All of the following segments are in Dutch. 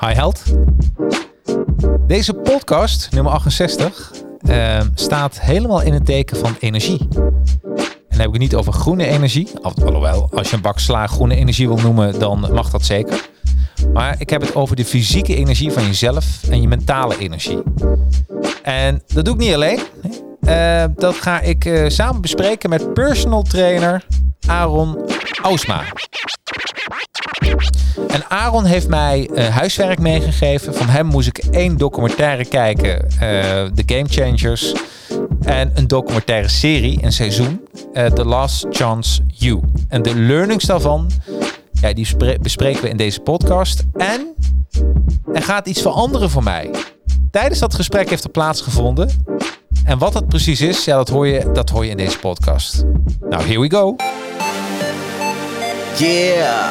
Hi Held. Deze podcast, nummer 68, uh, staat helemaal in het teken van energie. En dan heb ik het niet over groene energie. Alhoewel, als je een bak sla groene energie wil noemen, dan mag dat zeker. Maar ik heb het over de fysieke energie van jezelf en je mentale energie. En dat doe ik niet alleen. Uh, dat ga ik uh, samen bespreken met personal trainer Aaron Ausma. En Aaron heeft mij uh, huiswerk meegegeven. Van hem moest ik één documentaire kijken, The Game Changers. En een documentaire serie, een seizoen, The Last Chance You. En de learnings daarvan, ja, die bespreken we in deze podcast. En er gaat iets veranderen voor mij. Tijdens dat gesprek heeft er plaatsgevonden. En wat dat precies is, ja, dat, hoor je, dat hoor je in deze podcast. Nou, here we go. Yeah,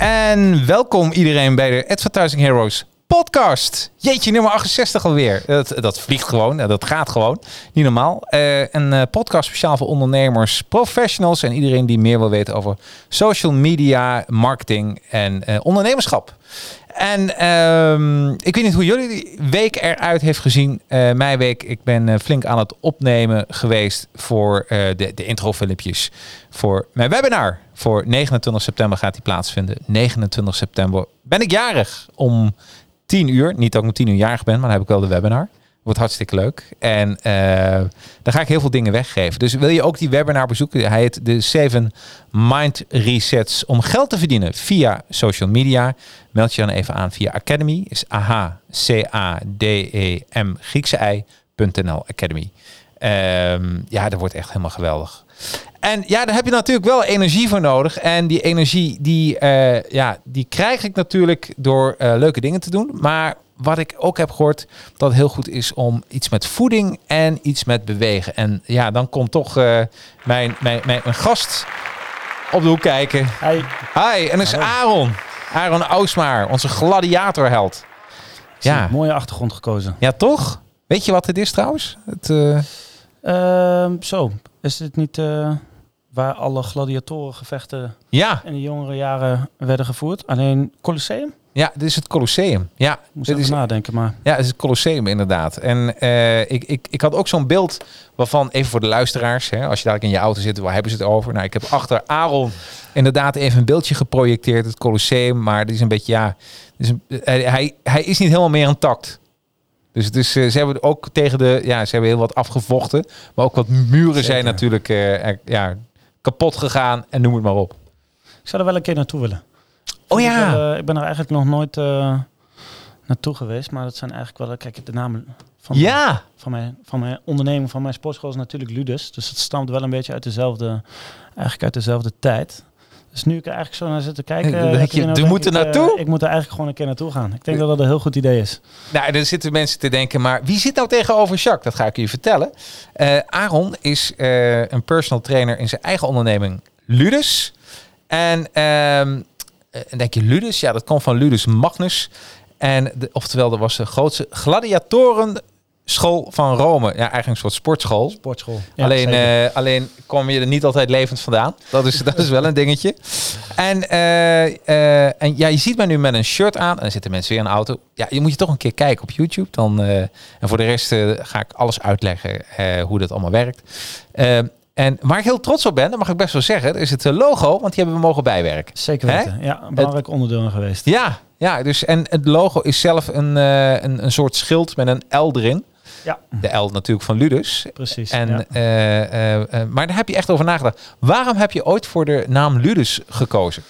En welkom iedereen bij de Advertising Heroes podcast. Jeetje, nummer 68 alweer. Dat, dat vliegt gewoon, dat gaat gewoon. Niet normaal. Uh, een uh, podcast speciaal voor ondernemers, professionals en iedereen die meer wil weten over social media, marketing en ondernemerschap. En um, ik weet niet hoe jullie week eruit heeft gezien. Uh, mijn week, ik ben flink aan het opnemen geweest voor de, de introfilmpjes voor mijn webinar. Voor 29 september gaat die plaatsvinden. 29 september ben ik jarig om 10 uur. Niet dat ik om 10 uur jarig ben, maar dan heb ik wel de webinar. Wordt hartstikke leuk. En uh, dan ga ik heel veel dingen weggeven. Dus wil je ook die webinar bezoeken? Hij heet de 7 Mind Resets om geld te verdienen via social media. Meld je dan even aan via Academy. Is A-H-C-A-D-E-M Griekse I.nl Academy. Um, ja, dat wordt echt helemaal geweldig. En ja, daar heb je natuurlijk wel energie voor nodig. En die energie, die, uh, ja, die krijg ik natuurlijk door uh, leuke dingen te doen. Maar wat ik ook heb gehoord, dat het heel goed is om iets met voeding en iets met bewegen. En ja, dan komt toch uh, mijn, mijn, mijn, mijn, gast op de hoek kijken. Hi. Hi, en dat is Aaron. Aaron Ausmaar, onze gladiatorheld. Ja. Mooie achtergrond gekozen. Ja, toch? Weet je wat het is trouwens? Het, uh... uh, zo, is het niet uh, waar alle gladiatorengevechten ja. in de jongere jaren werden gevoerd? Alleen Colosseum? Ja, dit is het Colosseum. Ja, Moest dit is nadenken, maar. Ja, het is het Colosseum inderdaad. En uh, ik, ik, ik had ook zo'n beeld waarvan, even voor de luisteraars, hè, als je dadelijk in je auto zit, waar hebben ze het over? Nou, ik heb achter Aaron inderdaad even een beeldje geprojecteerd, het Colosseum, maar het is een beetje, ja, is een, hij, hij is niet helemaal meer intact. Dus het is, uh, ze hebben ook tegen de, ja, ze hebben heel wat afgevochten, maar ook wat muren Zeker. zijn natuurlijk uh, er, ja, kapot gegaan en noem het maar op. Ik zou er wel een keer naartoe willen. Oh ja. Ik, wel, uh, ik ben er eigenlijk nog nooit uh, naartoe geweest, maar dat zijn eigenlijk wel, kijk, de namen van, ja. mijn, van, mijn, van mijn onderneming, van mijn sportschool is natuurlijk Ludus. Dus het stamt wel een beetje uit dezelfde, eigenlijk uit dezelfde tijd. Dus nu ik er eigenlijk zo naar zit te kijken... Uh, je, nou, moet er naartoe? ik moet er eigenlijk gewoon een keer naartoe gaan. Ik denk dat dat een heel goed idee is. Nou, er zitten mensen te denken, maar wie zit nou tegenover Jacques? Dat ga ik je vertellen. Uh, Aaron is uh, een personal trainer in zijn eigen onderneming Ludus. En en denk je Ludus? Ja, dat komt van Ludus Magnus. En de, oftewel, dat was de grootste gladiatoren school van Rome. Ja, eigenlijk een soort sportschool. Sportschool. Ja, alleen, uh, alleen kom je er niet altijd levend vandaan. Dat is, dat is wel een dingetje. En, uh, uh, en ja, je ziet mij nu met een shirt aan. En dan zitten mensen weer in de auto. Ja, je moet je toch een keer kijken op YouTube. Dan, en voor de rest ga ik alles uitleggen hoe dat allemaal werkt. En waar ik heel trots op ben, dat mag ik best wel zeggen, is het eh, logo, want die hebben we mogen bijwerken. Zeker Hè? weten. Ja, een belangrijk onderdeel in geweest. Ja, ja dus en het logo is zelf een, eh, een, een soort schild met een L erin. Ja, De L natuurlijk van Ludus. precies. En, ja. eh, eh, eh, maar daar heb je echt over nagedacht. Waarom heb je ooit voor de naam Ludus gekozen?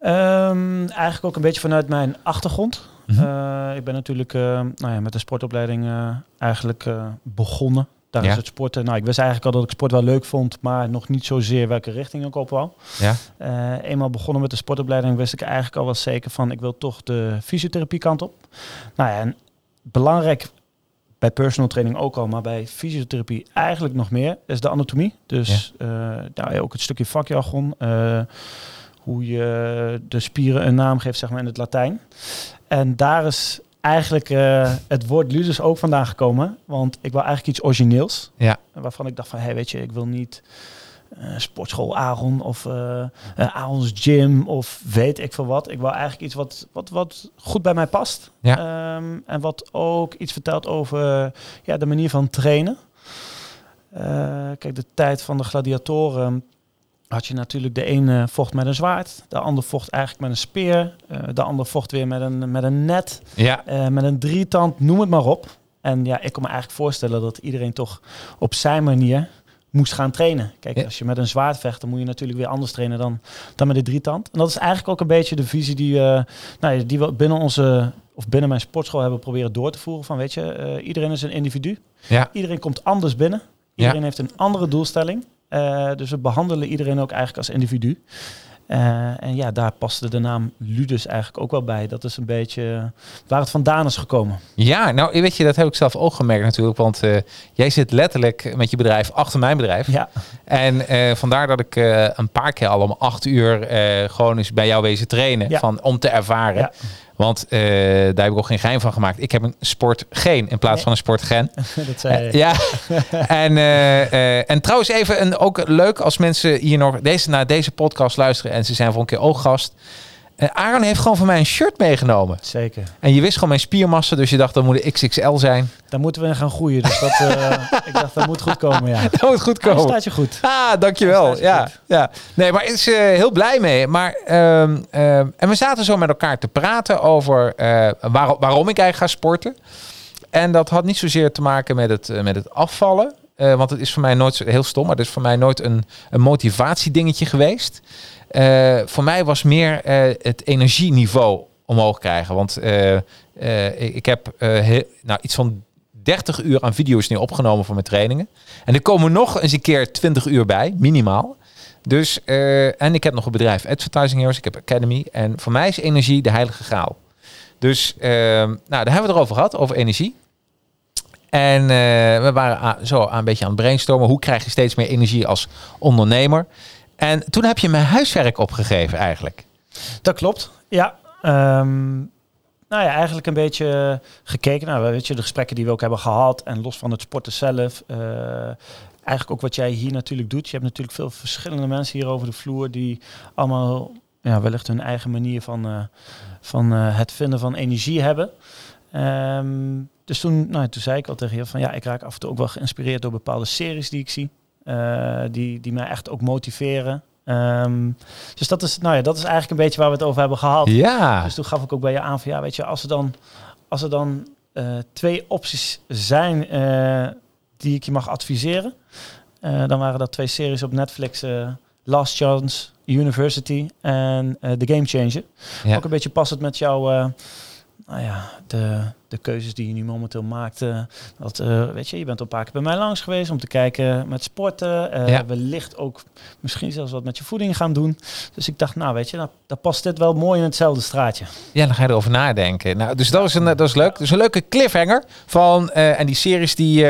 Ehm, eigenlijk ook een beetje vanuit mijn achtergrond. Mhm. Ik ben natuurlijk nou ja, met de sportopleiding eigenlijk begonnen. Daar Ja. is het sporten. Nou, ik wist eigenlijk al dat ik sport wel leuk vond, maar nog niet zozeer welke richting ik op wou. Ja. Eenmaal begonnen met de sportopleiding wist ik eigenlijk al wel zeker van ik wil toch de fysiotherapie kant op. Nou ja, en belangrijk bij personal training ook al, maar bij fysiotherapie eigenlijk nog meer is de anatomie. Dus eh, nou ja, ook het stukje vakjargon, eh, hoe je de spieren een naam geeft zeg maar in het Latijn. En daar is eigenlijk eh, het woord ludus ook vandaan gekomen, want ik wil eigenlijk iets origineels. Ja. Waarvan ik dacht van, hey, weet je, ik wil niet eh, sportschool Aaron of eh, Aaron's gym of weet ik veel wat. Ik wil eigenlijk iets wat, wat, wat goed bij mij past. Ja. Ehm, en wat ook iets vertelt over ja, de manier van trainen. Kijk, de tijd van de gladiatoren had je natuurlijk de ene vocht met een zwaard, de ander vocht eigenlijk met een speer, de ander vocht weer met een, met een net. Ja, met een drietand, noem het maar op. En ja, ik kon me eigenlijk voorstellen dat iedereen toch op zijn manier moest gaan trainen. Kijk, Ja. als je met een zwaard vecht, dan moet je natuurlijk weer anders trainen dan, dan met een drietand. En dat is eigenlijk ook een beetje de visie die, eh, nou, die we binnen onze of binnen mijn sportschool hebben proberen door te voeren. Van weet je, eh, iedereen is een individu. ja, Iedereen komt anders binnen. Iedereen heeft een andere doelstelling. Eh, dus we behandelen iedereen ook eigenlijk als individu. Eh, en ja, daar paste de naam Ludus eigenlijk ook wel bij. Dat is een beetje waar het vandaan is gekomen. ja, nou weet je, dat heb ik zelf ook gemerkt natuurlijk. Want eh, jij zit letterlijk met je bedrijf achter mijn bedrijf. Ja, En eh, vandaar dat ik eh, een paar keer al om acht uur eh, gewoon eens bij jou wezen trainen. Ja. Van, om te ervaren. Ja. Want eh, daar heb ik ook geen geheim van gemaakt. Ik heb een sportgeen in plaats Nee. van een sportgen. dat zei Eh, ja, en, eh, en trouwens even een, ook leuk als mensen hier nog deze, naar deze podcast luisteren en ze zijn voor een keer ooggast. Eh Aaron heeft gewoon van mij een shirt meegenomen. Zeker. En je wist gewoon mijn spiermassa, dus je dacht dat moet een XXL zijn. Daar moeten we in gaan groeien. Dus dat, eh, ik dacht, dat moet goed komen, ja. Dat moet goed komen. staat je goed. Ah, dankjewel. Je Ja, goed. ja. Nee, maar ik is eh, heel blij mee. Maar, ehm, ehm, en we zaten zo met elkaar te praten over waar- waarom ik eigenlijk ga sporten. En dat had niet zozeer te maken met het, met het afvallen. Want het is voor mij nooit zo- heel stom, maar het is voor mij nooit een, een motivatiedingetje geweest. Eh, voor mij was meer eh, het energieniveau omhoog krijgen. Want eh, ik, heb he- nou, iets van 30 uur aan video's nu opgenomen voor mijn trainingen. En er komen nog eens een keer 20 uur bij, minimaal. Dus, en ik heb nog een bedrijf, Advertising Heroes, ik heb Academy. En voor mij is energie de heilige graal. Dus, nou, daar hebben we het erover gehad, over energie. En we waren zo een beetje aan het brainstormen. Hoe krijg je steeds meer energie als ondernemer? En toen heb je mijn huiswerk opgegeven eigenlijk. Dat klopt. Ja. ehm, nou ja, eigenlijk een beetje gekeken naar weet de gesprekken die we ook hebben gehad. En los van het sporten zelf. eh, eigenlijk ook wat jij hier natuurlijk doet. Je hebt natuurlijk veel verschillende mensen hier over de vloer die allemaal ja, wellicht hun eigen manier van, eh, van eh, het vinden van energie hebben. Ehm, dus toen, nou, toen zei ik al tegen je van ja, ik raak af en toe ook wel geïnspireerd door bepaalde series die ik zie. Eh, die, die mij echt ook motiveren. Ehm, dus dat is, nou ja, dat is eigenlijk een beetje waar we het over hebben gehad. Ja, Dus toen gaf ik ook bij je aan van ja, weet je, als er dan, als er dan eh, twee opties zijn eh, die ik je mag adviseren, dan waren dat twee series op Netflix: Last Chance University en The Game Changer. Ja. Ook een beetje passend met jouw, nou ja, de, de keuzes die je nu momenteel maakt. eh, dat, eh, weet je, je bent al een paar keer bij mij langs geweest om te kijken met sporten. eh Ja. Wellicht ook misschien zelfs wat met je voeding gaan doen. Dus ik dacht, nou weet je, nou, dan past dit wel mooi in hetzelfde straatje. Ja, dan ga je erover nadenken. Nou, dus dat is, een, dat is leuk. Dus een leuke cliffhanger van en die series die,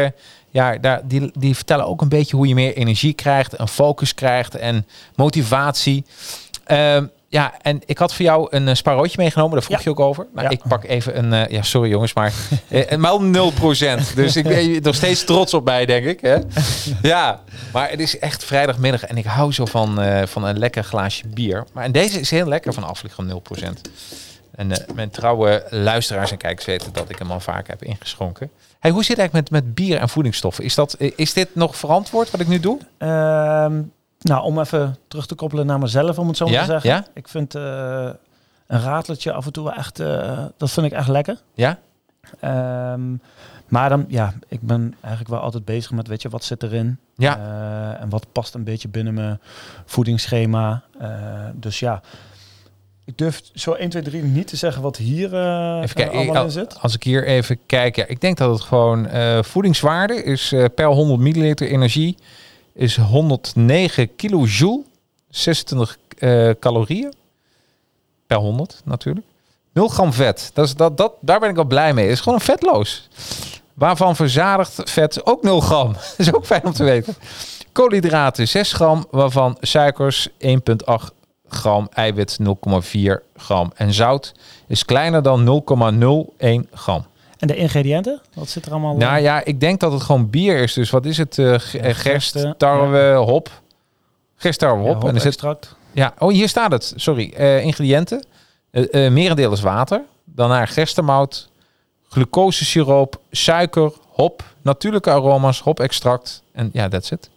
ja, daar, die, die vertellen ook een beetje hoe je meer energie krijgt, en focus krijgt en motivatie. Ehm, Ja, en ik had voor jou een uh, spaarrootje meegenomen. Daar vroeg Ja. je ook over. Nou, Ja. ik pak even een... eh, ja, sorry jongens, maar... eh, maar om 0%. Dus ik ben nog steeds trots op mij, denk ik. Hè? Ja, maar het is echt vrijdagmiddag. En ik hou zo van, eh, van een lekker glaasje bier. Maar en deze is heel lekker van Afliggen 0%. En eh, mijn trouwe luisteraars en kijkers weten dat ik hem al vaak heb ingeschonken. Hey, hoe zit het eigenlijk met, met bier en voedingsstoffen? Is, dat, eh, is dit nog verantwoord wat ik nu doe? Ehm, nou, om even terug te koppelen naar mezelf, om het zo maar Ja, te zeggen. ja. Ik vind eh, een rateltje af en toe wel echt, eh, dat vind ik echt lekker. Ja? Ehm, maar dan, ja, ik ben eigenlijk wel altijd bezig met, weet je, wat zit erin? Ja. Eh, en wat past een beetje binnen mijn voedingsschema. Dus ja, ik durf zo 1, 2, 3 niet te zeggen wat hier Even kijken, allemaal ik- in zit. Als ik hier even kijk, ja, ik denk dat het gewoon voedingswaarde is per 100 milliliter energie is 109 kilojoule, 26 eh, calorieën per 100 natuurlijk. 0 gram vet, dat is, dat, dat, daar ben ik al blij mee. Is gewoon vetloos. Waarvan verzadigd vet ook 0 gram. Dat is ook fijn om te weten. Koolhydraten 6 gram, waarvan suikers 1,8 gram, eiwit 0,4 gram en zout is kleiner dan 0,01 gram. En de ingrediënten, wat zit er allemaal? Nou eh, ja, ik denk dat het gewoon bier is. Dus wat is het? eh, gerst, tarwe, hop. Gerst, tarwe, ja, hop. en er zit, extract. ja, oh, hier staat het. Sorry. Ingrediënten. Eh, merendeel is water. Daarna gerstemout, glucosesiroop, suiker, hop, natuurlijke aroma's, hop-extract. En ja, that's it.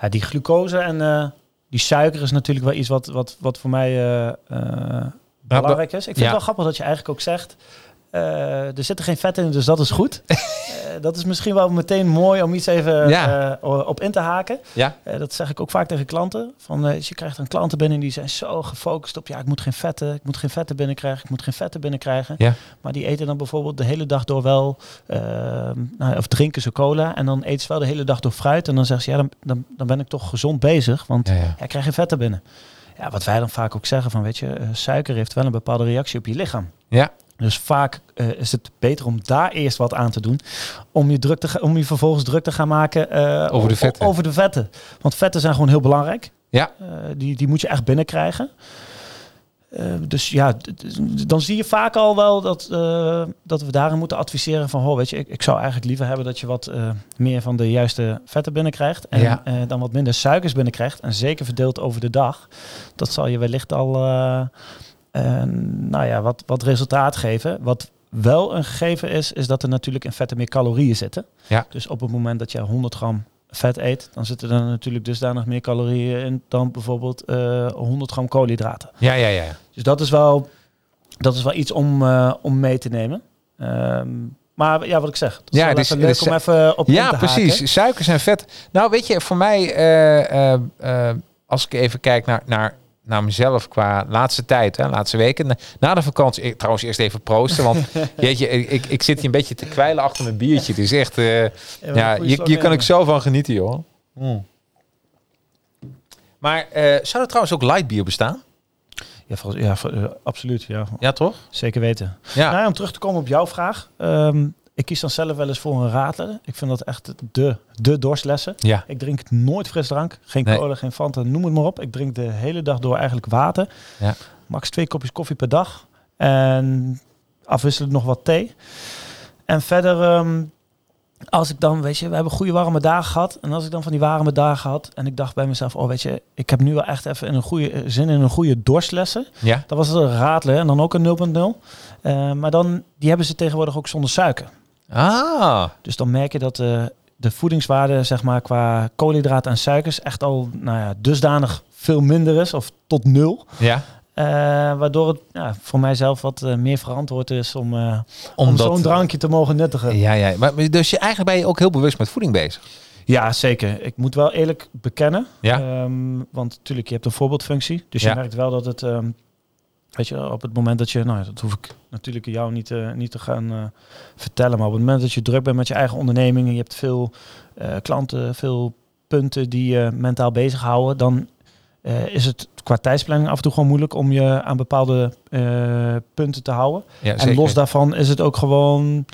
Ja, die glucose en die suiker is natuurlijk wel iets wat, wat, wat voor mij eh, belangrijk is. Ik vind ja. het wel grappig dat je eigenlijk ook zegt, eh, er zitten geen vet in, dus dat is goed. Eh, dat is misschien wel meteen mooi om iets even Ja. eh, op in te haken. Ja. Dat zeg ik ook vaak tegen klanten. Van, je krijgt een klanten binnen die zijn zo gefocust op, ja, ik moet geen vetten, ik moet geen vetten binnenkrijgen, ik moet geen vetten binnenkrijgen. Ja. Maar die eten dan bijvoorbeeld de hele dag door wel, nou, of drinken ze cola en dan eten ze wel de hele dag door fruit. En dan zeggen ze, ja, dan, dan, dan ben ik toch gezond bezig, want Ja, ja. ja, krijg je vetten binnen. Ja, wat wij dan vaak ook zeggen van, weet je, suiker heeft wel een bepaalde reactie op je lichaam. Ja. Dus vaak eh, is het beter om daar eerst wat aan te doen. Om je, druk te om je vervolgens druk te gaan maken eh, Over de vetten. over de vetten. Want vetten zijn gewoon heel belangrijk. Ja. Eh, die, die moet je echt binnenkrijgen. Dus ja, dan zie je vaak al wel dat, dat we daarin moeten adviseren van, hoor, weet je, ik, ik zou eigenlijk liever hebben dat je wat meer van de juiste vetten binnenkrijgt en Ja. dan wat minder suikers binnenkrijgt en zeker verdeeld over de dag. Dat zal je wellicht al, eh, eh, nou ja, wat, wat resultaat geven. Wat wel een gegeven is, is dat er natuurlijk in vetten meer calorieën zitten. Ja. Dus op het moment dat je 100 gram vet eet, dan zitten er natuurlijk dusdanig meer calorieën in dan bijvoorbeeld eh 100 gram koolhydraten. Ja, ja, ja. Dus dat is wel, dat is wel iets om, eh, om mee te nemen. Ehm, maar ja, wat ik zeg. Ja, het is- even het leuk om even op Ja, te precies. haken. Suikers en vet. Nou, weet je, voor mij, eh, eh, eh, als ik even kijk naar, naar, naar mezelf qua laatste tijd, hè, laatste weken. Na, de vakantie, ik, trouwens eerst even proosten, want jeetje, ik, ik zit hier een beetje te kwijlen achter mijn biertje. Het is echt, eh, ja, slag hier kan ik zo van genieten, joh. Mm. Maar eh, zou er trouwens ook light bier bestaan? Ja, volgens- ja, eh, absoluut. Ja, Ja, toch? zeker weten. Ja. Nou, om terug te komen op jouw vraag. Ehm, ik kies dan zelf wel eens voor een radler. Ik vind dat echt de, de dorstlessen. Ja. Ik drink nooit frisdrank. Geen Nee. cola, geen Fanta, noem het maar op. Ik drink de hele dag door eigenlijk water. Ja. Max twee kopjes koffie per dag. En afwisselend nog wat thee. En verder, ehm, als ik dan, weet je, we hebben goede warme dagen gehad. En als ik dan van die warme dagen had en ik dacht bij mezelf, oh weet je, ik heb nu wel echt even een goede zin in een goede dorstlessen. Ja. Dat was het een radler en dan ook een 0.0. Eh, maar dan, die hebben ze tegenwoordig ook zonder suiker. Ah. Dus dan merk je dat eh, de voedingswaarde, zeg maar, qua koolhydraten en suikers echt al nou ja, dusdanig veel minder is, of tot nul. Ja. Eh, waardoor het ja, voor mijzelf wat eh, meer verantwoord is om, om zo'n drankje te mogen nuttigen. Ja, ja. Maar, dus je, eigenlijk ben je ook heel bewust met voeding bezig. Ja, zeker. Ik moet wel eerlijk bekennen. Ja. Ehm, want natuurlijk, je hebt een voorbeeldfunctie. Dus Ja. je merkt wel dat het... ehm, weet je, op het moment dat je... Nou, dat hoef ik natuurlijk jou niet, eh, niet te gaan eh, vertellen. Maar op het moment dat je druk bent met je eigen onderneming... en je hebt veel eh, klanten, veel punten die je mentaal bezighouden... dan is het qua tijdsplanning af en toe gewoon moeilijk... om je aan bepaalde punten te houden. Ja, En los daarvan is het ook gewoon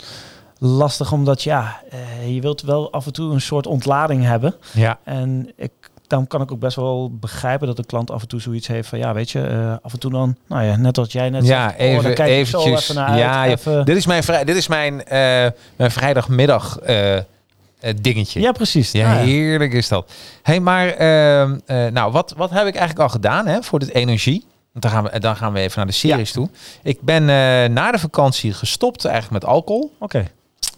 lastig, omdat ja, je wilt wel af en toe een soort ontlading hebben. Ja. En ik daarom kan ik ook best wel begrijpen dat de klant af en toe zoiets heeft van ja, weet je, eh, af en toe dan, nou ja, net wat jij net Ja, zegt, oh, dan even, kijk ik zo even naar uit, ja, ja. even- Dit is mijn, vrij, dit is mijn, eh, mijn vrijdagmiddag eh, dingetje. ja, precies. Ja, heerlijk is dat. hey, maar ehm, eh, nou, wat, wat heb ik eigenlijk al gedaan hè, voor dit energie? Want dan gaan we, dan gaan we even naar de series toe. Ik ben na de vakantie gestopt eigenlijk met alcohol. Oké.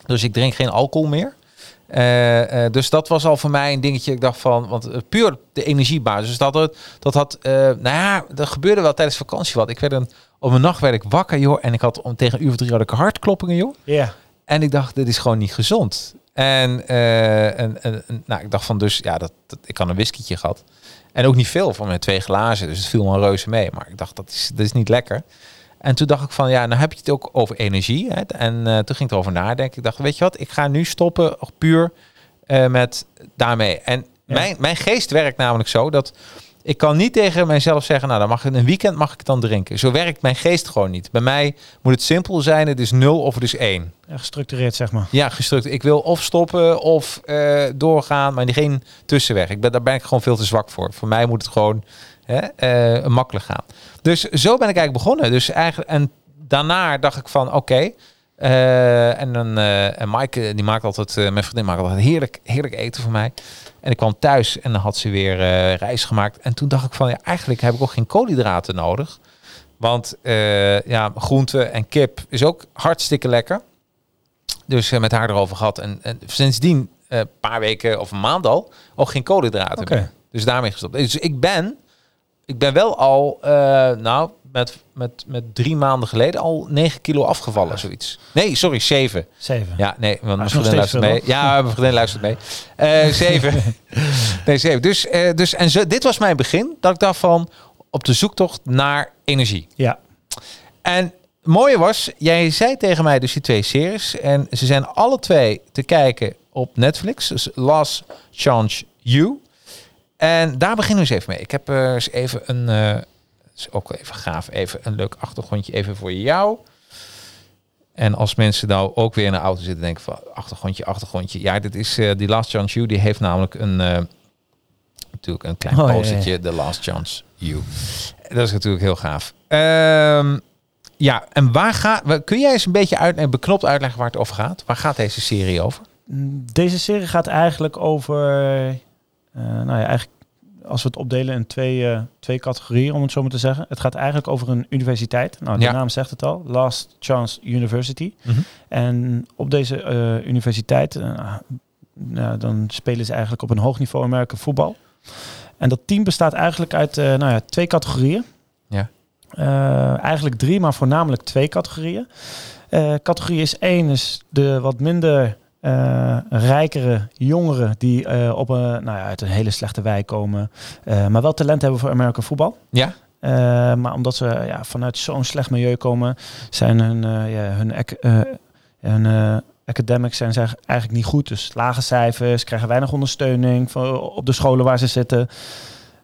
Dus ik drink geen alcohol meer. Eh, eh, dus dat was al voor mij een dingetje. Ik dacht van, want eh, puur de energiebasis. Dus dat, het- dat had, nou ja, er gebeurde wel tijdens vakantie wat. Ik werd een, op een nacht werd ik wakker, joh. En ik had om tegen een uur of drie had ik hartkloppingen, joh. Ja. En ik dacht, dit is gewoon niet gezond. En, en, en, en, nou, ik dacht van, dus ja, dat, dat, ik had een whiskietje gehad. En ook niet veel, van mijn twee glazen. Dus het viel me een reuze mee. Maar ik dacht, dat is, dat is niet lekker. En toen dacht ik van, ja, nou heb je het ook over energie. Hè? En eh, toen ging ik erover nadenken. Ik dacht, weet je wat, ik ga nu stoppen puur eh, met daarmee. En Ja. mijn, mijn geest werkt namelijk zo dat ik kan niet tegen mijzelf zeggen, nou dan mag ik een weekend mag ik dan drinken. Zo werkt mijn geest gewoon niet. Bij mij moet het simpel zijn, het is nul of het is één. Ja, gestructureerd, zeg maar. Ja, gestructureerd. Ik wil of stoppen of eh, doorgaan, maar geen tussenweg. Ik ben, daar ben ik gewoon veel te zwak voor. Voor mij moet het gewoon hè, eh, makkelijk gaan. Dus zo ben ik eigenlijk begonnen. Dus eigenlijk, en daarna dacht ik van oké. eh, en, dan, eh, en Maaike, die maakt altijd, eh, mijn vriendin maakt altijd heerlijk, heerlijk eten voor mij. En ik kwam thuis en dan had ze weer rijst gemaakt. En toen dacht ik van ja, eigenlijk heb ik ook geen koolhydraten nodig. Want ja, groente en kip is ook hartstikke lekker. Dus met haar erover gehad. En, en sindsdien, een paar weken of een maand al, ook geen koolhydraten meer. Dus daarmee gestopt. Dus ik ben, ik ben wel al, eh, nou, met, met, met drie maanden geleden al 9 kilo afgevallen, zoiets. Nee, sorry, 7. Zeven. Ja, nee, want mijn vriendin luistert mee. Ja, mijn vriendin luistert mee. Eh zeven. nee, zeven. Dus, eh, dus en zo, dit was mijn begin. Dat ik dacht van, op de zoektocht naar energie. Ja. En het mooie was, jij zei tegen mij dus die twee series. En ze zijn alle twee te kijken op Netflix. Dus Last Chance You. En daar beginnen we eens even mee. Ik heb eh, eens even een... eh is ook wel even gaaf. Even een leuk achtergrondje even voor jou. En als mensen nou ook weer in de auto zitten denken van achtergrondje, achtergrondje. Ja, dit is eh, die Last Chance You. Die heeft namelijk een... natuurlijk een klein Oh, ja, ja. postertje. The Last Chance You. Dat is natuurlijk heel gaaf. Ehm, ja, en waar gaat... Kun jij eens een beetje uit, beknopt uitleggen waar het over gaat? Waar gaat deze serie over? Mm, Deze serie gaat eigenlijk over, nou ja, eigenlijk als we het opdelen in twee, eh, twee categorieën, om het zo maar te zeggen. Het gaat eigenlijk over een universiteit. Nou, de Ja. naam zegt het al, Last Chance University. Mhm. En op deze eh, universiteit, eh, nou, dan spelen ze eigenlijk op een hoog niveau American voetbal. En dat team bestaat eigenlijk uit eh, nou ja, twee categorieën. Ja. Eh, eigenlijk drie, maar voornamelijk twee categorieën. Eh, categorie is één, is de wat minder eh, rijkere jongeren die eh, op een, nou ja, uit een hele slechte wijk komen, eh, maar wel talent hebben voor American voetbal. Ja? Maar omdat ze ja, vanuit zo'n slecht milieu komen, zijn hun, ja, hun, ac- hun academics zijn ze eigenlijk niet goed. Dus lage cijfers, krijgen weinig ondersteuning op de scholen waar ze zitten.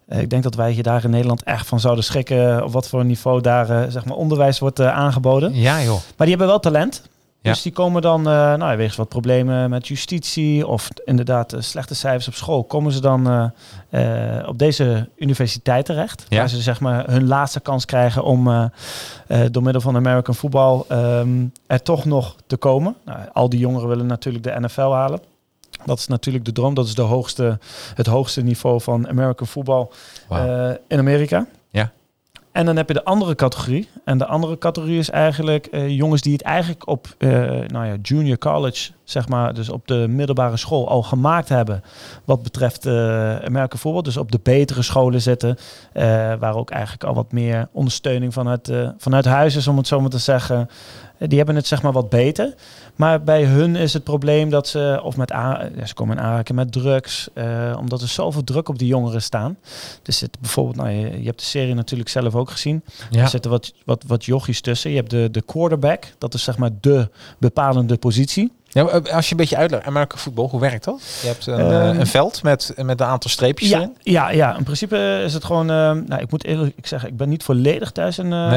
Ik denk dat wij hier daar in Nederland echt van zouden schrikken op wat voor niveau daar zeg maar onderwijs wordt aangeboden. Ja, joh. Maar die hebben wel talent. Ja. Dus die komen dan, eh nou, wegens wat problemen met justitie of inderdaad eh, slechte cijfers op school, komen ze dan eh, op deze universiteit terecht. Ja. Waar ze zeg maar hun laatste kans krijgen om door middel van American voetbal ehm, er toch nog te komen. Nou, al die jongeren willen natuurlijk de NFL halen. Dat is natuurlijk de droom. Dat is de hoogste, het hoogste niveau van American voetbal eh, in Amerika. En dan heb je de andere categorie. En de andere categorie is eigenlijk eh, jongens die het eigenlijk op eh, nou ja, junior college, zeg maar, dus op de middelbare school al gemaakt hebben. Wat betreft eh American voetbal. Dus op de betere scholen zitten. waar ook eigenlijk al wat meer ondersteuning vanuit, vanuit huis is, om het zo maar te zeggen. Die hebben het zeg maar wat beter. Maar bij hun is het probleem dat ze, of met a- ja, ze komen in aanraking met drugs, eh, omdat er zoveel druk op die jongeren staan. Er zit bijvoorbeeld, nou, je, je hebt de serie natuurlijk zelf ook gezien. Ja. Er zitten wat, wat, wat jochies tussen. Je hebt de, de quarterback, dat is zeg maar de bepalende positie. Ja, eh, als je een beetje uitlegt, Amerika voetbal, hoe werkt dat? Je hebt een, eh, Ehm, een veld met, met een aantal streepjes Ja, erin. ja, ja, in principe is het gewoon. eh, nou, ik moet eerlijk zeggen, ik ben niet volledig thuis in eh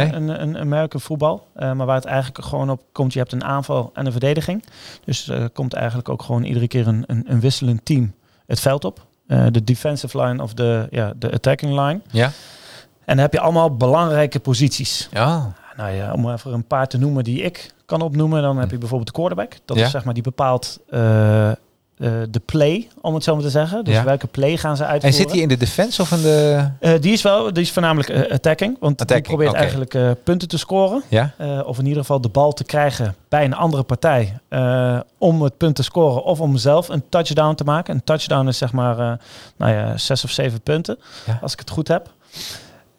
Nee. voetbal. maar waar het eigenlijk gewoon op komt, je hebt een aanval en een verdediging. Dus er komt eigenlijk ook gewoon iedere keer een, een, een wisselend team het veld op. de defensive line of de, ja, de attacking line. Ja. En dan heb je allemaal belangrijke posities. Ja. Nou ja, om even een paar te noemen die ik kan opnoemen, dan heb je bijvoorbeeld de quarterback. Dat Ja. is zeg maar die bepaalt eh, eh, de play, om het zo maar te zeggen. Dus Ja. welke play gaan ze En uitvoeren? zit hij in de defense of in de... Eh, die is wel, die is voornamelijk attacking, want Attacking, die probeert eigenlijk punten te scoren. Ja? Of in ieder geval de bal te krijgen bij een andere partij om het punt te scoren of om zelf een touchdown te maken. Een touchdown is zeg maar nou ja, zes of zeven punten, als ik het goed heb.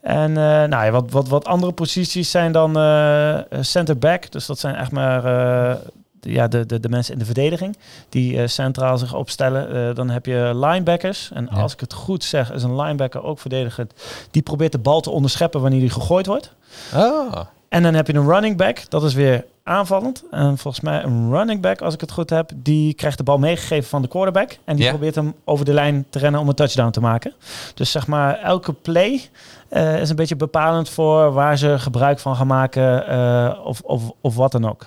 En eh, nou ja, wat, wat, wat andere posities zijn dan eh, center back. Dus dat zijn echt maar eh, de, ja, de, de, de mensen in de verdediging die eh, centraal zich opstellen. Eh, dan heb je linebackers. En Ja. als ik het goed zeg, is een linebacker ook verdedigend. Die probeert de bal te onderscheppen wanneer die gegooid wordt. Oh. En dan heb je een running back, dat is weer aanvallend. En volgens mij een running back, als ik het goed heb, die krijgt de bal meegegeven van de quarterback. En die probeert hem over de lijn te rennen om een touchdown te maken. Dus zeg maar, elke play eh, is een beetje bepalend voor waar ze gebruik van gaan maken eh, of, of, of wat dan ook.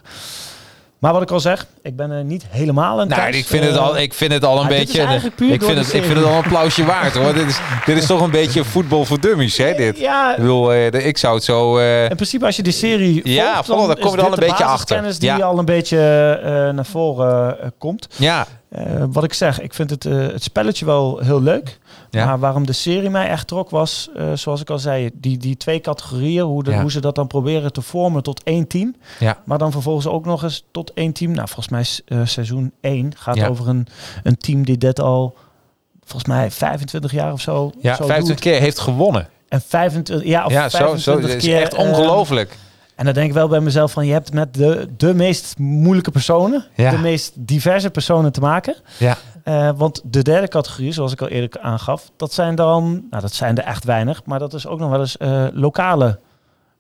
Maar wat ik al zeg, ik ben er niet helemaal in Nou, thuis. ik vind, het Eh, al, ik vind het al een ah, beetje... ik, vind het, ik vind het al een applausje waard, hoor. dit, is, dit is toch een beetje voetbal voor dummies, hè, dit? Ja, Ik bedoel, eh, ik zou het zo... eh, In principe, als je de serie Ja, volgt, volgt, dan kom je er al een beetje achter. die Ja. al een beetje eh, naar voren komt. ja, Eh, wat ik zeg, ik vind het, eh, het spelletje wel heel leuk. Ja. Maar waarom de serie mij echt trok was, eh, zoals ik al zei, die, die twee categorieën, hoe, de, Ja. hoe ze dat dan proberen te vormen tot één team. Ja. Maar dan vervolgens ook nog eens tot één team. Nou, volgens mij is, seizoen 1 gaat over een, een team die dit al, volgens mij 25 jaar of zo, ja zo 25 doet. keer heeft gewonnen. En 25, ja, of Ja, zo, 25 zo, is keer. echt eh, ongelooflijk. En dan denk ik wel bij mezelf van, je hebt met de, de meest moeilijke personen, Ja. de meest diverse personen te maken. ja. Eh, want de derde categorie, zoals ik al eerder aangaf, dat zijn dan, nou dat zijn er echt weinig, maar dat is ook nog wel eens eh, lokale,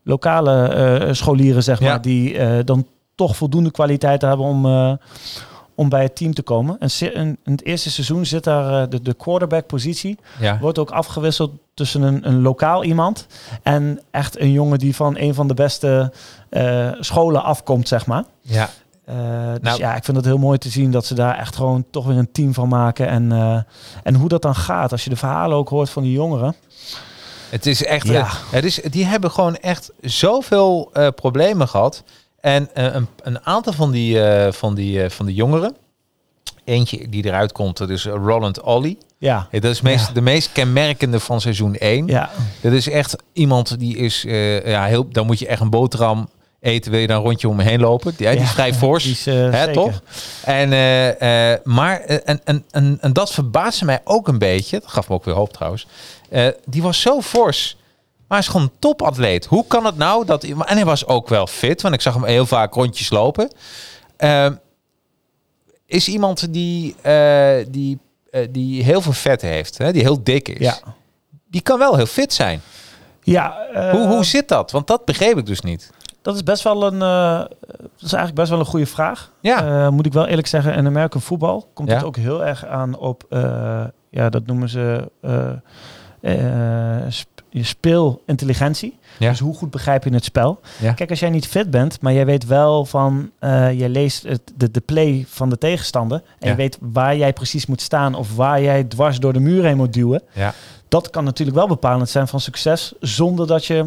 lokale eh, scholieren, zeg maar, Ja. die dan toch voldoende kwaliteit hebben om, om bij het team te komen. En in, het eerste seizoen zit daar eh, de, de quarterback positie, ja. wordt ook afgewisseld tussen een, een lokaal iemand en echt een jongen die van een van de beste eh, scholen afkomt, zeg maar. ja. Eh, dus Nou- ja, ik vind het heel mooi te zien dat ze daar echt gewoon toch weer een team van maken. En, en hoe dat dan gaat, als je de verhalen ook hoort van die jongeren. Het is echt. Ja. het is, die hebben gewoon echt zoveel problemen gehad. En eh, een, een aantal van die, eh, van, die, eh, van die jongeren. Eentje die eruit komt, dat is Roland Ollie. Ja, dat is meest, Ja. de meest kenmerkende van seizoen 1. ja, Dat is echt iemand die is. ja, heel, dan moet je echt een boterham eten. Wil je dan een rondje om me heen lopen? Ja, die is vrij fors. die is, hè, zeker. toch? En, maar, en, en, en, en dat verbaasde mij ook een beetje. Dat gaf me ook weer hoop trouwens. Die was zo fors. Maar hij is gewoon een topatleet. Hoe kan het nou dat... En hij was ook wel fit, want ik zag hem heel vaak rondjes lopen. Eh, is iemand die, eh, die, eh, die heel veel vet heeft, hè? die heel dik is. ja. Die kan wel heel fit zijn. ja eh, hoe, hoe zit dat? Want dat begreep ik dus niet. dat is best wel een, eh, dat is eigenlijk best wel een goede vraag. Ja. Eh, moet ik wel eerlijk zeggen, in American voetbal komt Ja. het ook heel erg aan op, eh, ja, dat noemen ze eh, eh, je speelintelligentie. Ja. Dus hoe goed begrijp je het spel? Ja. Kijk, als jij niet fit bent, maar jij weet wel van, eh je leest het, de, de play van de tegenstander en Ja. je weet waar jij precies moet staan of waar jij dwars door de muur heen moet duwen. Ja. Dat kan natuurlijk wel bepalend zijn van succes, zonder dat je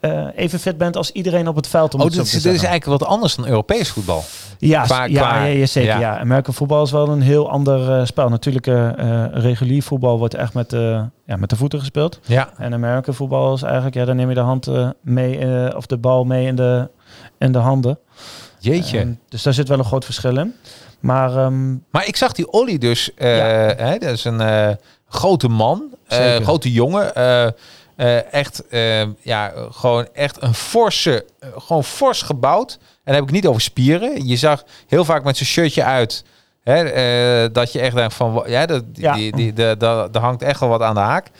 eh, even fit bent als iedereen op het veld. Om Oh, dit is, dit is eigenlijk wat anders dan Europees voetbal. Ja, Qua- ja, qua- ja, ja, zeker. ja. Ja. American voetbal is wel een heel ander eh, spel. Natuurlijk, eh, regulier voetbal wordt echt met, ja, met de voeten gespeeld. Ja. En American voetbal is eigenlijk, ja, dan neem je de hand mee, of de bal mee in de, in de handen. Jeetje. En dus daar zit wel een groot verschil in. Maar ehm, Maar ik zag die Olly dus. eh, Ja. hè, dat is een grote man, eh, grote jongen. eh, eh, echt, ja, gewoon echt een forse, gewoon fors gebouwd. En dan heb ik niet over spieren. Je zag heel vaak met zijn shirtje uit. Hè, dat je echt denkt van, ja, dat, die, Ja. Die, die, de, de, er hangt echt wel wat aan de haak.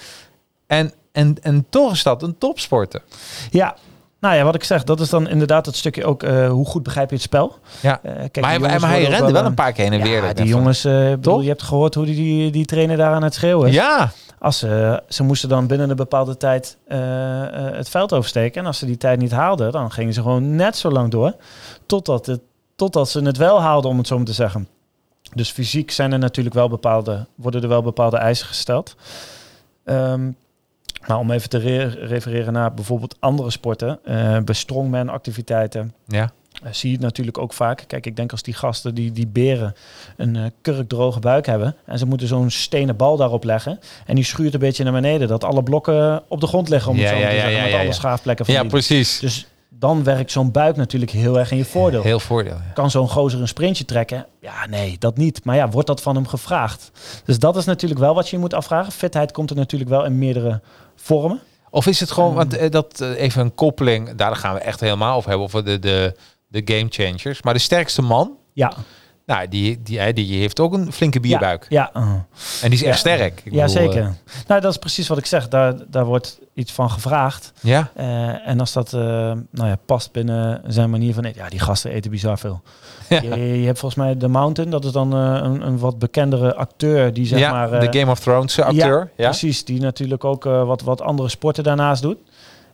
En, en, en toch is dat een topsporter. ja, nou ja, wat ik zeg, dat is dan inderdaad het stukje ook eh, hoe goed begrijp je het spel. Ja. Eh, kijk, maar hij, maar rende wel eh, een paar keer heen en weer. Ja, ik die jongens, eh, bedoel, je hebt gehoord hoe die, die, die trainer daar aan het schreeuwen is. Ja, Als ze, ze moesten dan binnen een bepaalde tijd eh, eh, het veld oversteken. En als ze die tijd niet haalden, dan gingen ze gewoon net zo lang door. Totdat, het, totdat ze het wel haalden, om het zo maar te zeggen. Dus fysiek zijn er natuurlijk wel bepaalde, worden er wel bepaalde eisen gesteld. Ehm, maar om even te re- refereren naar bijvoorbeeld andere sporten, eh, bij strongman activiteiten, Ja. eh, zie je het natuurlijk ook vaak. Kijk, ik denk als die gasten, die, die beren, een eh, kurkdroge buik hebben en ze moeten zo'n stenen bal daarop leggen en die schuurt een beetje naar beneden, dat alle blokken op de grond liggen, om het Ja, zo ja, te ja, zeggen, met ja, alle ja. schaafplekken van Ja, die. precies. Dus dan werkt zo'n buik natuurlijk heel erg in je voordeel. Heel voordeel. ja. Kan zo'n gozer een sprintje trekken? Ja, nee, dat niet. Maar ja, wordt dat van hem gevraagd? Dus dat is natuurlijk wel wat je moet afvragen. Fitheid komt er natuurlijk wel in meerdere vormen. Of is het gewoon, Ehm. want eh, dat eh, even een koppeling, daar gaan we echt helemaal over hebben, over de, de, de game changers. Maar de sterkste man, Ja, nou, die, die, hij- die heeft ook een flinke bierbuik. Ja, ja. uh. En die is echt Ja. sterk. Ik ja bedoel, zeker. eh, nou, dat is precies wat ik zeg. Daar, daar wordt iets van gevraagd. ja, Eh, en als dat eh, nou ja, past binnen zijn manier van... Ja, die gasten eten bizar veel. Ja. Je, je hebt volgens mij The Mountain. Dat is dan eh, een, een wat bekendere acteur die zeg ja maar... de Game of Thrones acteur. Ja, Precies, die natuurlijk ook wat, wat andere sporten daarnaast doet.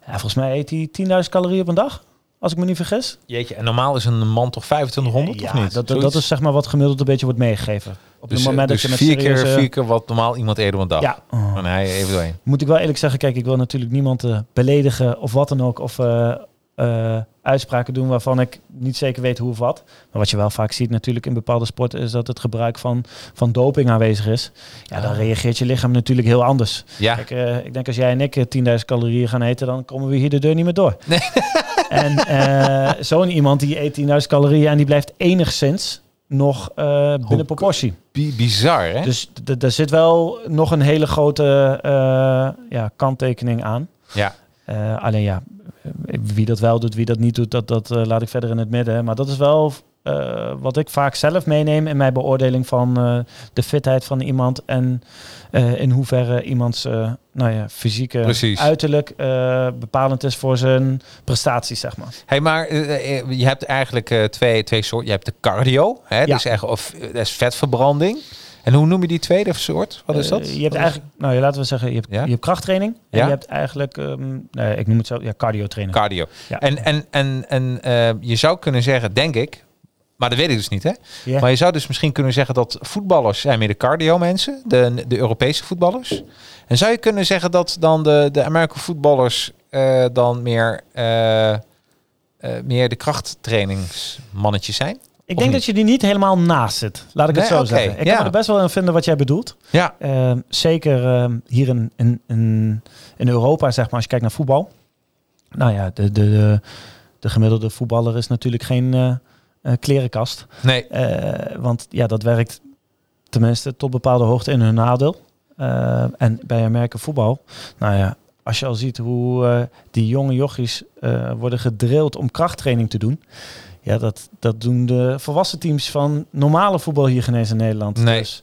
Ja, volgens mij eet hij 10.000 calorieën op een dag, als ik me niet vergis. Jeetje, en normaal is een man toch 2500 ja, of niet? Dat, Zoiets? dat is zeg maar wat gemiddeld een beetje wordt meegegeven. Op dus, het moment dus dat je met vier, keer, vier keer wat normaal iemand op een dag. Ja, oh. En hij even doorheen. moet ik wel eerlijk zeggen, kijk, ik wil natuurlijk niemand eh, beledigen of wat dan ook. Of eh, eh, uitspraken doen waarvan ik niet zeker weet hoe of wat. Maar wat je wel vaak ziet natuurlijk in bepaalde sporten is dat het gebruik van, van doping aanwezig is. Ja, dan Ah. reageert je lichaam natuurlijk heel anders. Ja, Kijk, ik denk als jij en ik eh, 10.000 calorieën gaan eten, dan komen we hier de deur niet meer door. Nee. En eh, zo'n iemand die eet 10.000 calorieën en die blijft enigszins nog eh, binnen proportie. bi- bizar hè? Dus er zit wel nog een hele grote eh, ja, kanttekening aan. ja, alleen ja, wie dat wel doet, wie dat niet doet, dat, dat laat ik verder in het midden. Maar dat is wel eh, wat ik vaak zelf meeneem in mijn beoordeling van eh, de fitheid van iemand. En eh, in hoeverre iemands nou ja, fysieke Precies. uiterlijk bepalend is voor zijn prestaties, zeg maar. Hey, maar je hebt eigenlijk twee, twee soorten. Je hebt de cardio, hè? Ja. Dus echt, of, dat is vetverbranding. En hoe noem je die tweede soort? Wat is dat? Je hebt eigenlijk, nou laten we zeggen, je hebt, Ja? je hebt krachttraining. En Ja? je hebt eigenlijk, ehm, nee, ik noem het zo, ja, cardio training. Cardio. Ja. En, en, en, en je zou kunnen zeggen, denk ik, maar dat weet ik dus niet, hè? Maar je zou dus misschien kunnen zeggen dat voetballers zijn meer de cardio mensen, de, de Europese voetballers. En zou je kunnen zeggen dat dan de, de American voetballers eh, dan meer, eh, eh, meer de krachttrainingsmannetjes zijn? Ik denk dat je die niet helemaal naast zit. Laat ik het zo zeggen. Ik ja. kan er best wel in vinden wat jij bedoelt. Ja, Ehm, zeker ehm, hier in, in, in, in Europa, zeg maar, als je kijkt naar voetbal. Nou ja, de, de, de, de gemiddelde voetballer is natuurlijk geen klerenkast. nee. Eh, want ja, dat werkt tenminste tot bepaalde hoogte in hun nadeel. Eh, en bij Amerika voetbal, nou ja, als je al ziet hoe eh, die jonge jochies eh, worden gedrild om krachttraining te doen. Ja, dat, dat doen de volwassen teams van normale voetbal hier geen eens in Nederland. Nee. Dus,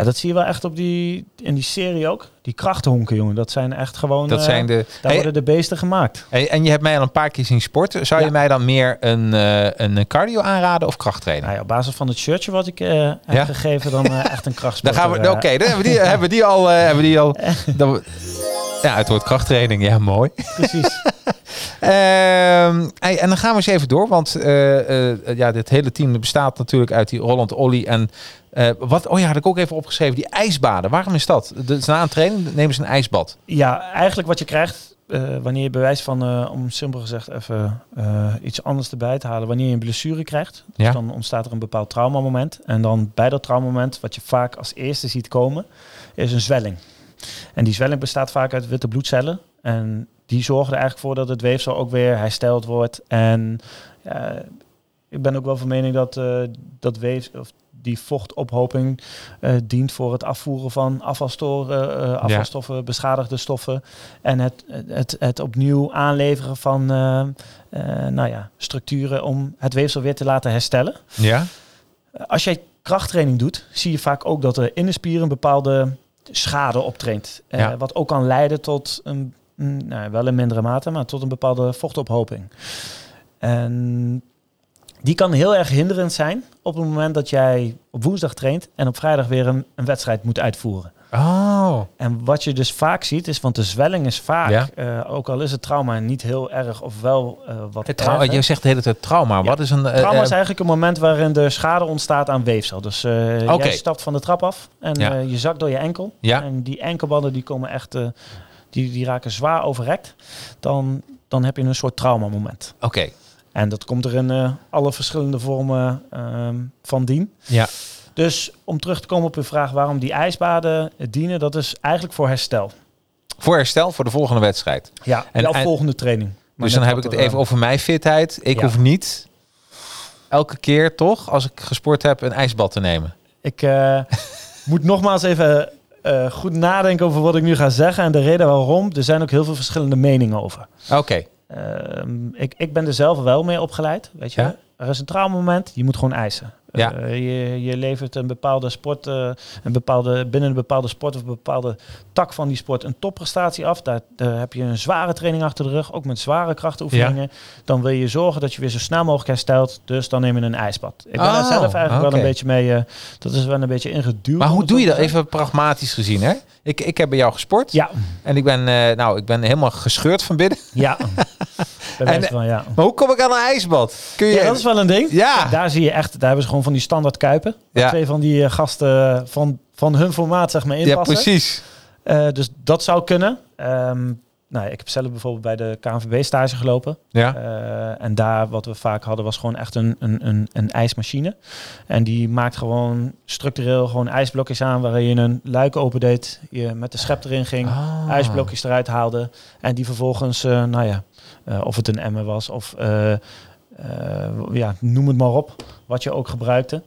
ja, dat zie je wel echt op die, in die serie ook. Die krachthonken, jongen. Dat zijn echt gewoon... Dat eh, zijn de. Daar Hey, worden de beesten gemaakt. hey, en je hebt mij al een paar keer zien sporten. Zou je mij dan meer een, eh, een cardio aanraden of krachttraining? Nou ja, op basis van het shirtje wat ik eh, heb Ja? gegeven, dan echt een eh. Oké, dan hebben we die, hebben we die al. hebben we die al. Dan, ja, het wordt krachttraining. Ja, mooi. Precies. Ehm, hey, en dan gaan we eens even door, want ja, dit hele team bestaat natuurlijk uit die Roland Olly en eh, wat. Oh ja, had ik ook even opgeschreven die ijsbaden. Waarom is dat? Dus na een training nemen ze een ijsbad. Ja, eigenlijk wat je krijgt eh, wanneer je bewijs van, eh, om simpel gezegd even iets anders erbij te halen, wanneer je een blessure krijgt, dus Ja. dan ontstaat er een bepaald traumamoment. En dan bij dat traumamoment, wat je vaak als eerste ziet komen, is een zwelling. En die zwelling bestaat vaak uit witte bloedcellen. En die zorgen er eigenlijk voor dat het weefsel ook weer hersteld wordt. En ik ben ook wel van mening dat dat weefsel, of die vochtophoping eh, dient voor het afvoeren van afvalstoffen, eh, afvalstoffen, beschadigde stoffen. En het, het, het opnieuw aanleveren van eh, nou ja, structuren om het weefsel weer te laten herstellen. Ja. Als jij krachttraining doet, zie je vaak ook dat er in de spier een bepaalde schade optreedt. Ja. Wat ook kan leiden tot een, mm, nou, wel in mindere mate, maar tot een bepaalde vochtophoping. En die kan heel erg hinderend zijn op het moment dat jij op woensdag traint en op vrijdag weer een, een wedstrijd moet uitvoeren. Oh. En wat je dus vaak ziet is, want de zwelling is vaak, Ja. eh, ook al is het trauma niet heel erg of wel eh, wat Het trauma, je zegt de hele tijd trauma. Wat is een... eh, Trauma is eigenlijk een moment waarin de schade ontstaat aan weefsel. Dus Oké. jij stapt van de trap af en Ja. je zakt door je enkel. Ja. En die enkelbanden die komen echt, die, die raken zwaar overrekt. Dan, dan heb je een soort traumamoment. Oké. En dat komt er in eh, alle verschillende vormen ehm, van dien. Ja. Dus om terug te komen op uw vraag waarom die ijsbaden dienen, dat is eigenlijk voor herstel. Voor herstel, voor de volgende wedstrijd. Ja, En- en- volgende training. Maar dus dan heb ik het even eh, over mijn fitheid. Ik Ja. hoef niet elke keer toch, als ik gesport heb, een ijsbad te nemen. Ik eh, moet nogmaals even goed nadenken over wat ik nu ga zeggen en de reden waarom. Er zijn ook heel veel verschillende meningen over. Oké. Ik, ik ben er zelf wel mee opgeleid. Weet je, Ja. er is een traumamoment, je moet gewoon eisen. Ja. Eh, je, je levert een bepaalde sport, eh, een bepaalde, binnen een bepaalde sport of een bepaalde tak van die sport een topprestatie af. Daar, daar heb je een zware training achter de rug, ook met zware krachtoefeningen. Dan wil je zorgen dat je weer zo snel mogelijk herstelt. Dus dan neem je een ijsbad. Ik ben er Oh, zelf eigenlijk wel een beetje mee. eh, dat is wel een beetje ingeduwd. Maar hoe doe je dat? Even pragmatisch gezien, hè? Ik, ik heb bij jou gesport. Ja, En ik ben, nou, ik ben helemaal gescheurd van binnen. ja. En- van, ja. Maar hoe kom ik aan een ijsbad? Kun je... Ja, dat is wel een ding. Ja. Daar zie je echt, daar hebben ze gewoon van die standaard kuipen. Ja. Twee van die eh, gasten van, van hun formaat zeg maar ja, inpassen. precies. Eh, dus dat zou kunnen. Ehm, nou, ik heb zelf bijvoorbeeld bij de KNVB stage gelopen. Ja. Eh, en daar wat we vaak hadden was gewoon echt een, een, een, een ijsmachine. En die maakt gewoon structureel gewoon ijsblokjes aan waarin je een luik opendeed. Je met de schep erin ging. Ah. ijsblokjes eruit haalde. En die vervolgens, eh, nou ja, eh, of het een emmer was of eh, eh, ja, noem het maar op, wat je ook gebruikte.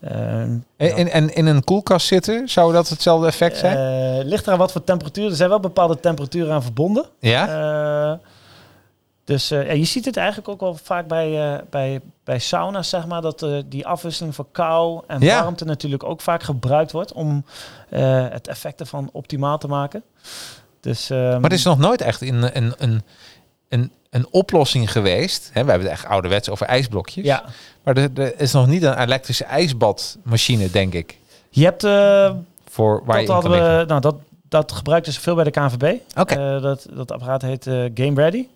Eh, En, en, en in een koelkast zitten, zou dat hetzelfde effect zijn? eh, ligt eraan wat voor temperatuur. Er zijn wel bepaalde temperaturen aan verbonden. ja? Eh, dus eh, ja, je ziet het eigenlijk ook wel vaak bij, eh, bij, bij sauna's, zeg maar, dat eh, die afwisseling van kou en Ja. warmte natuurlijk ook vaak gebruikt wordt om eh, het effect ervan optimaal te maken. Dus, ehm, Maar er is nog nooit echt een, een, een, een, een oplossing geweest. Hè, we hebben het echt ouderwets over ijsblokjes. ja, Maar er, er is nog niet een elektrische ijsbadmachine, denk ik. je hebt eh, Voor waar je dat hadden we, nou, dat, dat gebruikten ze veel bij de KNVB. Oké. Eh, dat, dat apparaat heet eh, Game Ready.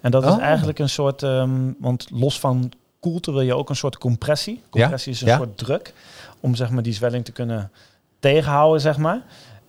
En dat is Oh. eigenlijk een soort, ehm, want los van koelte wil je ook een soort compressie. Compressie is een ja. soort druk om zeg maar die zwelling te kunnen tegenhouden, zeg maar.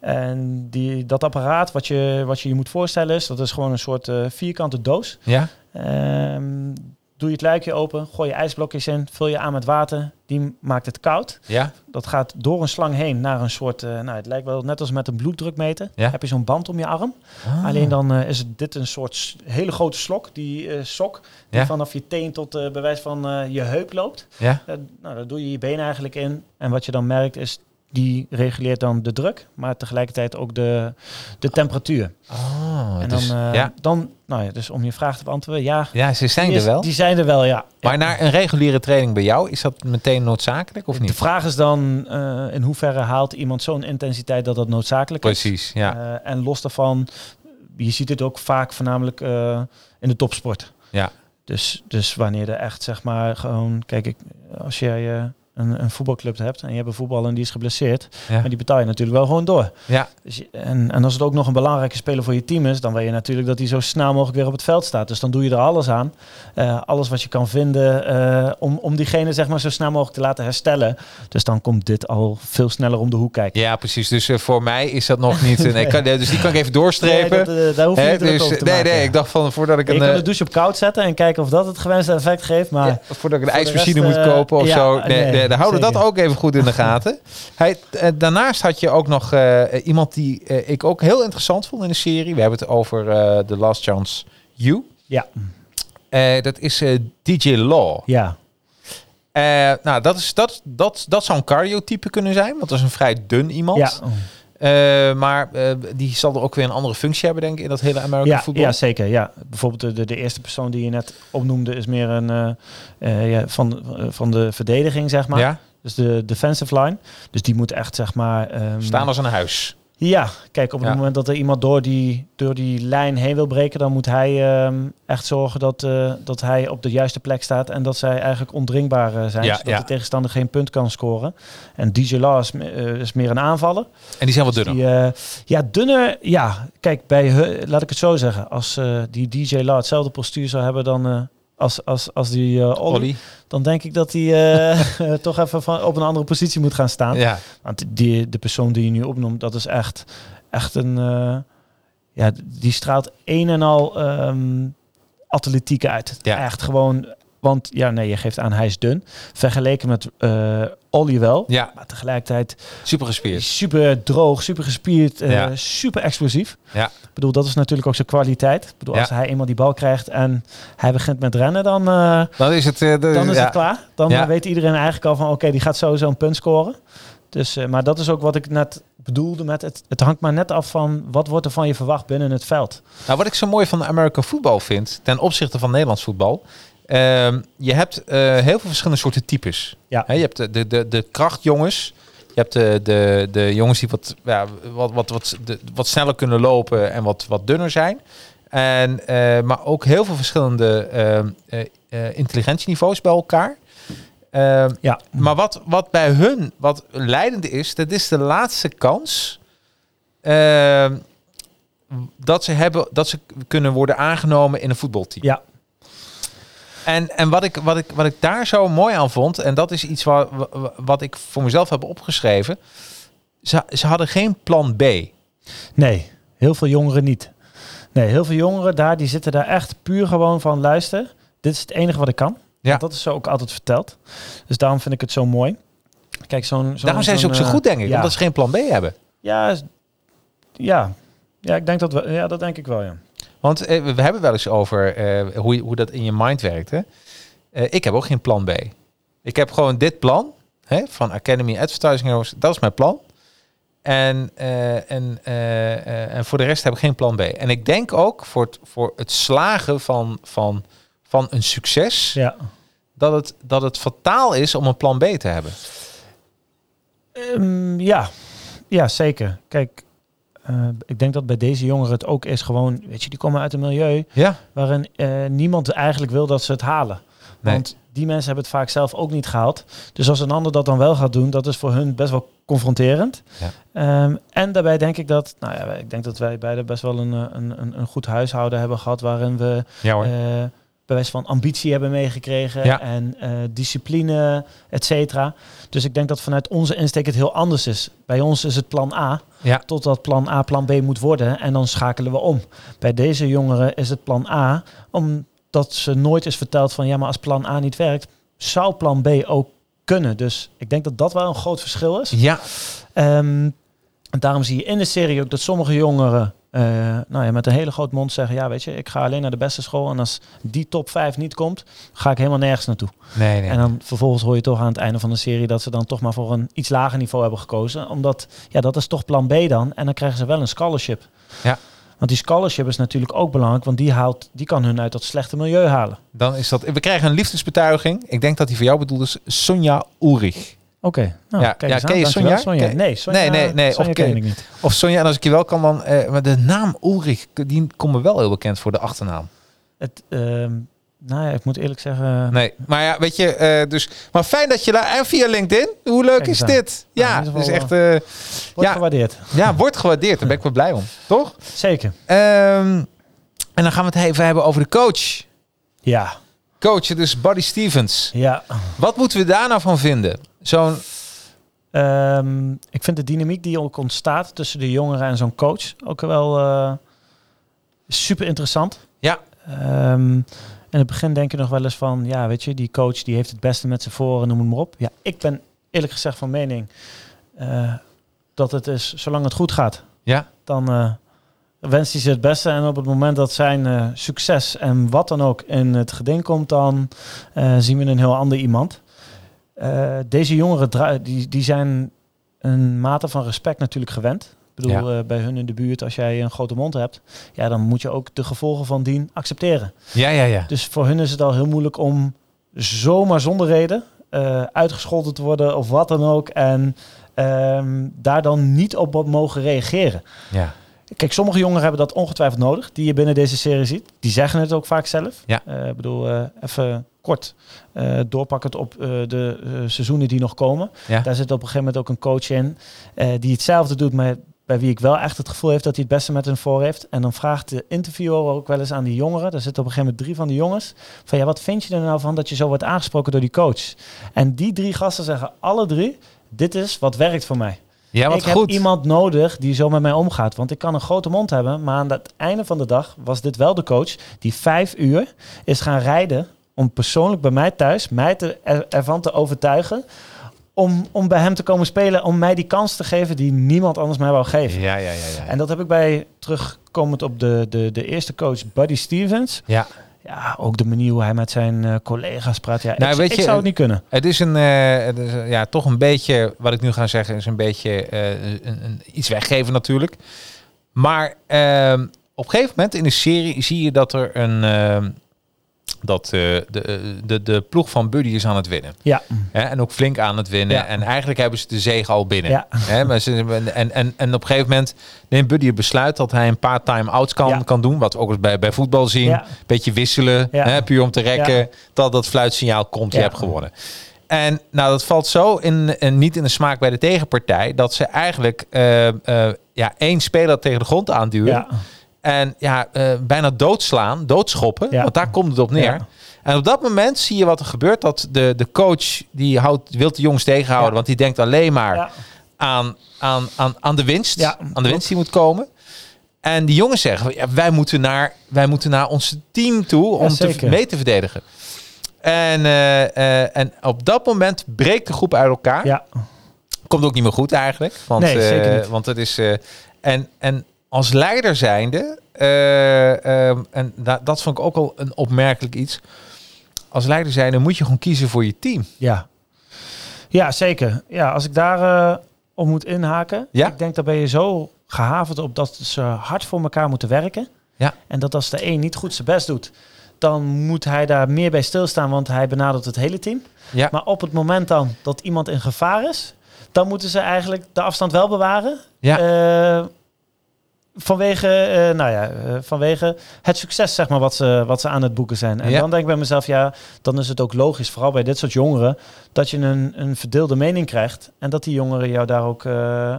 En die, dat apparaat, wat je, wat je je moet voorstellen is, dat is gewoon een soort eh, vierkante doos. Ja? Ehm, doe je het luikje open, gooi je ijsblokjes in, vul je aan met water. Die maakt het koud. Ja? Dat gaat door een slang heen naar een soort, eh, nou het lijkt wel net als met een bloeddrukmeter. Ja. Heb je zo'n band om je arm. Ah. Alleen dan eh, is het dit een soort hele grote slok, die sok, die Ja. vanaf je teen tot bewijs van je heup loopt. Ja? Nou, daar doe je je been eigenlijk in. En wat je dan merkt is, die reguleert dan de druk, maar tegelijkertijd ook de, de temperatuur. Oh, en dus, dan, eh, ja. dan, nou ja, dus om je vraag te beantwoorden, ja. ja, ze zijn er wel. die zijn er wel, ja. Maar Ja. naar een reguliere training bij jou, is dat meteen noodzakelijk of De niet? vraag is dan, eh, in hoeverre haalt iemand zo'n intensiteit dat dat noodzakelijk is? Precies, ja. Eh, en los daarvan, je ziet het ook vaak voornamelijk in de topsport. Ja. Dus, dus wanneer er echt, zeg maar, gewoon... Kijk, ik, als jij een, een voetbalclub hebt en je hebt een voetballer en die is geblesseerd... Ja. maar die betaal je natuurlijk wel gewoon door. ja. Dus je- en, en als het ook nog een belangrijke speler voor je team is... dan wil je natuurlijk dat hij zo snel mogelijk weer op het veld staat. Dus dan doe je er alles aan. Eh, alles wat je kan vinden eh, om, om diegene zeg maar, zo snel mogelijk te laten herstellen. Dus dan komt dit al veel sneller om de hoek kijken. Ja, precies. Dus eh, voor mij is dat nog niet... een- ik kan, dus die kan ik even doorstrepen. Nee, dat, daar hoef je niet dus, te nee, maken. nee, ik dacht van voordat ik je een, kan de douche op koud zetten en kijken of dat het gewenste effect geeft. Maar ja, voordat ik een ijsmachine rest, moet kopen of ja, zo. Nee, nee, nee, dan houden we dat ook even goed in de gaten. Hij, eh, daarnaast had je ook nog eh, iemand die eh, ik ook heel interessant vond in de serie. We hebben het over eh The Last Chance You. ja, Eh, dat is eh, DJ Law. ja, Eh, nou, dat, is, dat, dat, dat zou een cardio-type kunnen zijn, want dat is een vrij dun iemand. ja. Eh, maar eh, die zal er ook weer een andere functie hebben, denk ik, in dat hele American Ja, voetbal. ja, zeker. Ja. Bijvoorbeeld de, de, eerste persoon die je net opnoemde is meer een eh, ja, van, van de verdediging, zeg maar. Ja? Dus de defensive line. Dus die moet echt, zeg maar... ehm, Staan als een huis. Ja, kijk, op het Ja. moment dat er iemand door die, door die lijn heen wil breken, dan moet hij ehm, echt zorgen dat, eh, dat hij op de juiste plek staat en dat zij eigenlijk ondringbaar eh, zijn, Ja, zodat ja. de tegenstander geen punt kan scoren. En DJ Law is, eh, is meer een aanvaller. En die zijn wat dunner. Die, ja, dunner, ja. Kijk, bij, laat ik het zo zeggen, als die DJ Law hetzelfde postuur zou hebben dan... eh, als, als, als die eh Ollie, Ollie. dan denk ik dat hij eh, toch even van, op een andere positie moet gaan staan. Ja. Want die, de persoon die je nu opnoemt, dat is echt, echt een... eh, ja, die straalt een en al ehm, atletiek uit. Ja. Echt gewoon... Want ja, nee, je geeft aan, hij is dun. Vergeleken met eh Ollie wel. ja, Maar tegelijkertijd super gespierd. super droog, super gespierd, eh, Ja. super explosief. Ja. Ik bedoel, dat is natuurlijk ook zijn kwaliteit. Ik bedoel, Ja. als hij eenmaal die bal krijgt en hij begint met rennen, dan, eh, Dan is het... de, dan is ja. het klaar. Dan weet iedereen eigenlijk al van, oké, die gaat sowieso een punt scoren. Dus, maar dat is ook wat ik net bedoelde met het. Het hangt maar net af van wat wordt er van je verwacht binnen het veld. Nou, wat ik zo mooi van American voetbal vind, ten opzichte van Nederlands voetbal. Ehm, je hebt eh, heel veel verschillende soorten types. Ja. Je hebt de, de, de, de krachtjongens. Je hebt de, de, de jongens die wat, ja, wat, wat, wat, de, wat sneller kunnen lopen en wat, wat dunner zijn. En, eh, maar ook heel veel verschillende eh, intelligentieniveaus bij elkaar. Ehm, Ja, maar wat, wat bij hun wat leidende is, dat is de laatste kans dat ze hebben dat ze kunnen worden aangenomen in een voetbalteam. ja, En, en wat, ik, wat, ik, wat ik daar zo mooi aan vond, en dat is iets wat, wat ik voor mezelf heb opgeschreven. Ze, ze hadden geen plan B. nee, heel veel jongeren niet. Nee, heel veel jongeren daar, die zitten daar echt puur gewoon van, luister, dit is het enige wat ik kan. Ja. Dat is zo ook altijd verteld. Dus daarom vind ik het zo mooi. Kijk, zo'n... zo'n- Daarom zijn ze ook zo eh, goed, denk ik, ja. omdat ze geen plan B hebben. Ja, ja. Ja, ik denk dat we, ja, dat denk ik wel, ja. Want eh, we hebben wel eens over eh, hoe, hoe dat in je mind werkt. Hè? Eh, ik heb ook geen plan B. Ik heb gewoon dit plan hè, van Academy Advertising Heroes. Dat is mijn plan. En, en, en voor de rest heb ik geen plan B. En ik denk ook voor het, voor het slagen van, van, van een succes, Ja. dat, het, dat het fataal is om een plan B te hebben. Ehm, ja. ja, zeker. Kijk, eh, ik denk dat bij deze jongeren het ook is gewoon, weet je, die komen uit een milieu Ja, waarin eh, niemand eigenlijk wil dat ze het halen. Nee. Want die mensen hebben het vaak zelf ook niet gehaald. Dus als een ander dat dan wel gaat doen, dat is voor hun best wel confronterend. Ja. Ehm, en daarbij denk ik dat, nou ja, ik denk dat wij beide best wel een, eh, een, een, een goed huishouden hebben gehad waarin we ja hoor. Bij wijze van ambitie hebben meegekregen Ja. en eh, discipline, et cetera. Dus ik denk dat vanuit onze insteek het heel anders is. Bij ons is het plan A, Ja. totdat plan A plan B moet worden en dan schakelen we om. Bij deze jongeren is het plan A, omdat ze nooit is verteld van ja, maar als plan A niet werkt, zou plan B ook kunnen. Dus ik denk dat dat wel een groot verschil is. ja, Ehm, en daarom zie je in de serie ook dat sommige jongeren eh, nou ja, met een hele grote mond zeggen: Ja, weet je, ik ga alleen naar de beste school. En als die top 5 niet komt, ga ik helemaal nergens naartoe. nee, nee. En dan vervolgens hoor je toch aan het einde van de serie dat ze dan toch maar voor een iets lager niveau hebben gekozen. Omdat, ja, dat is toch plan B dan. En dan krijgen ze wel een scholarship. Ja. Want die scholarship is natuurlijk ook belangrijk, want die, haalt, die kan hun uit dat slechte milieu halen. Dan is dat. We krijgen een liefdesbetuiging. Ik denk dat die voor jou bedoeld is. Sonja Ulrich. Oké, nou, Ja, kijk ja, ken je Sonja? Nee, Sonja, Nee, nee, nee, Sonja of ken ken- ik niet. Of Sonja, en als ik je wel kan dan... eh, maar de naam Ulrich, die komt me wel heel bekend voor de achternaam. Het, ehm, nou ja, ik moet eerlijk zeggen... Nee, maar ja, weet je, eh, dus... Maar fijn dat je daar... En via LinkedIn, hoe leuk is aan. dit? Nou, Ja, dus geval, echt... eh, Wordt ja. gewaardeerd. ja, wordt gewaardeerd. Daar ben ik wel blij om. Toch? Zeker. Ehm, en dan gaan we het even hebben over de coach. Ja. Coach, dus Buddy Stevens. Ja. Wat moeten we daar nou van vinden? Zo'n... Ehm, ik vind de dynamiek die ook ontstaat tussen de jongeren en zo'n coach ook wel eh, super interessant. Ja. Ehm, in het begin denk je nog wel eens van, ja, weet je, die coach die heeft het beste met zijn voor en noem het maar op. Ja, ik ben eerlijk gezegd van mening eh, dat het is, zolang het goed gaat, Ja? dan eh, wenst hij ze het beste. En op het moment dat zijn succes en wat dan ook in het geding komt, dan zien we een heel ander iemand. Eh, deze jongeren die, die zijn een mate van respect natuurlijk gewend. Ik bedoel, eh, bij hun in de buurt, als jij een grote mond hebt, ja, dan moet je ook de gevolgen van dien accepteren. Ja, ja, ja. Dus voor hun is het al heel moeilijk om zomaar zonder reden eh, uitgescholden te worden of wat dan ook. En ehm, daar dan niet op mogen reageren. Ja. Kijk, sommige jongeren hebben dat ongetwijfeld nodig, die je binnen deze serie ziet. Die zeggen het ook vaak zelf. Ja. Ik bedoel, even kort eh doorpakkend op eh, de eh, seizoenen die nog komen. Ja. Daar zit op een gegeven moment ook een coach in die hetzelfde doet, maar bij wie ik wel echt het gevoel heeft dat hij het beste met hen voor heeft. En dan vraagt de interviewer ook wel eens aan die jongeren, daar zitten op een gegeven moment drie van die jongens, van ja, wat vind je er nou van dat je zo wordt aangesproken door die coach? En die drie gasten zeggen alle drie, dit is wat werkt voor mij Ja, wat ik heb iemand nodig die zo met mij omgaat. Want ik kan een grote mond hebben, maar aan het einde van de dag was dit wel de coach die vijf uur is gaan rijden om persoonlijk bij mij thuis mij te, er- ervan te overtuigen. Om, om bij hem te komen spelen, om mij die kans te geven die niemand anders mij wou geven. Ja, ja, ja. ja. En dat heb ik bij terugkomend op de, de, de eerste coach, Buddy Stevens. ja. Ja, ook de manier hoe hij met zijn eh, collega's praat. Ja, Nou, ik, weet ik je, zou het niet kunnen. Het is een, eh, het is, eh, ja, toch een beetje, wat ik nu ga zeggen, is een beetje eh, een, een, iets weggeven natuurlijk. Maar ehm, op een gegeven moment in de serie zie je dat er een, ehm, dat eh, de, de, de ploeg van Buddy is aan het winnen. Ja, Hè, en ook flink aan het winnen. Ja. En eigenlijk hebben ze de zege al binnen. Ja. Hè, maar ze, en, en, en op een gegeven moment neemt Buddy het besluit dat hij een paar time-outs kan, Ja. kan doen. Wat we ook eens bij, bij voetbal zien. Ja. Beetje wisselen, hè, puur om te rekken. Dat dat fluitsignaal komt, je hebt gewonnen. En nou, dat valt zo in, in, niet in de smaak bij de tegenpartij. Dat ze eigenlijk eh, eh, ja, één speler tegen de grond aanduwen. En ja, eh, bijna doodslaan, doodschoppen. Ja. Want daar komt het op neer. Ja. En op dat moment zie je wat er gebeurt. Dat de, de coach die houdt, wil de jongens tegenhouden. Ja. Want die denkt alleen maar aan, aan, aan, aan de winst. Ja, aan de winst die moet komen. En die jongens zeggen, ja, wij, moeten naar, wij moeten naar ons team toe om te, mee te verdedigen. En, eh, eh, en op dat moment breekt de groep uit elkaar. ja. Komt ook niet meer goed eigenlijk. Want, Nee, zeker niet. want het is. en, en als leider zijnde, ehm, en da- dat vond ik ook al een opmerkelijk iets. Als leider zijnde moet je gewoon kiezen voor je team. Ja, ja zeker. Ja, als ik daar eh, op moet inhaken. Ja? Ik denk dat ben je zo gehavend op dat ze hard voor elkaar moeten werken. Ja. En dat als de een niet goed zijn best doet, dan moet hij daar meer bij stilstaan, want hij benadert het hele team. Ja. Maar op het moment dan dat iemand in gevaar is, dan moeten ze eigenlijk de afstand wel bewaren. Ja. Eh, vanwege, eh, nou ja, eh, vanwege het succes zeg maar, wat, ze, wat ze aan het boeken zijn. En Ja. dan denk ik bij mezelf, ja, dan is het ook logisch, vooral bij dit soort jongeren, dat je een, een verdeelde mening krijgt. En dat die jongeren jou daar ook, eh,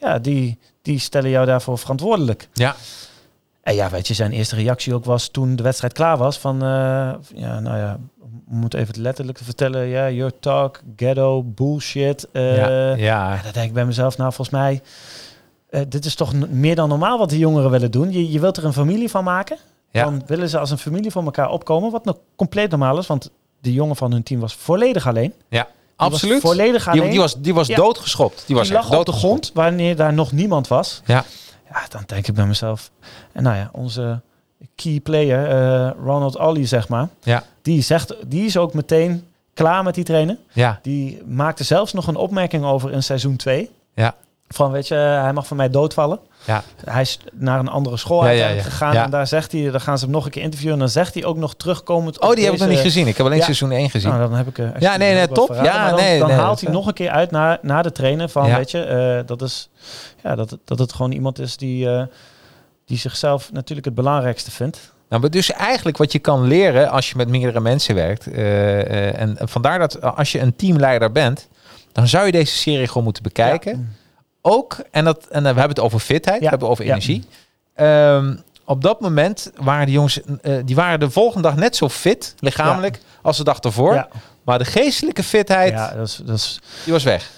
ja, die, die stellen jou daarvoor verantwoordelijk. Ja. En ja, weet je, zijn eerste reactie ook was toen de wedstrijd klaar was van, ja, nou ja, om het even letterlijk te vertellen, ja, your talk, ghetto, bullshit. ja. ja, ja. dan denk ik bij mezelf, nou, volgens mij, eh, dit is toch meer dan normaal wat die jongeren willen doen. Je, je wilt er een familie van maken. Ja. Dan willen ze als een familie voor elkaar opkomen, wat nog compleet normaal is, want de jongen van hun team was volledig alleen. Die was Absoluut. volledig alleen. Die, die was, die was Ja. doodgeschopt. Die was Die lag op de grond wanneer daar nog niemand was. Ja. Ja, dan denk ik bij mezelf. En nou ja, onze key player, eh, Ronald Ollie, zeg maar. Ja. Die, zegt, die is ook meteen klaar met die trainen. Ja. Die maakte zelfs nog een opmerking over in seizoen 2. Ja. Van, weet je, hij mag van mij doodvallen. Ja. Hij is naar een andere school Ja, ja, gegaan. Ja. En daar zegt hij, dan gaan ze hem nog een keer interviewen. En dan zegt hij ook nog terugkomend Oh, die heb ik nog deze- niet gezien. Ik heb alleen seizoen 1 gezien. nou, dan heb ik... eh, Ja, nee, nee, top. Ja, dan, nee, dan nee, haalt hij nog een keer uit naar, naar de trainer van, weet je, eh, dat, is, ja, dat, dat het gewoon iemand is die, eh, die zichzelf natuurlijk het belangrijkste vindt. Nou, maar dus eigenlijk wat je kan leren als je met meerdere mensen werkt. en vandaar dat als je een teamleider bent, dan zou je deze serie gewoon moeten bekijken. Ook, en, dat, en dan we hebben het over fitheid, we hebben het over energie. Ehm, op dat moment waren die jongens, eh, die waren de volgende dag net zo fit, lichamelijk, als de dag ervoor. Maar de geestelijke fitheid, ja dat, is, dat, is, die was weg.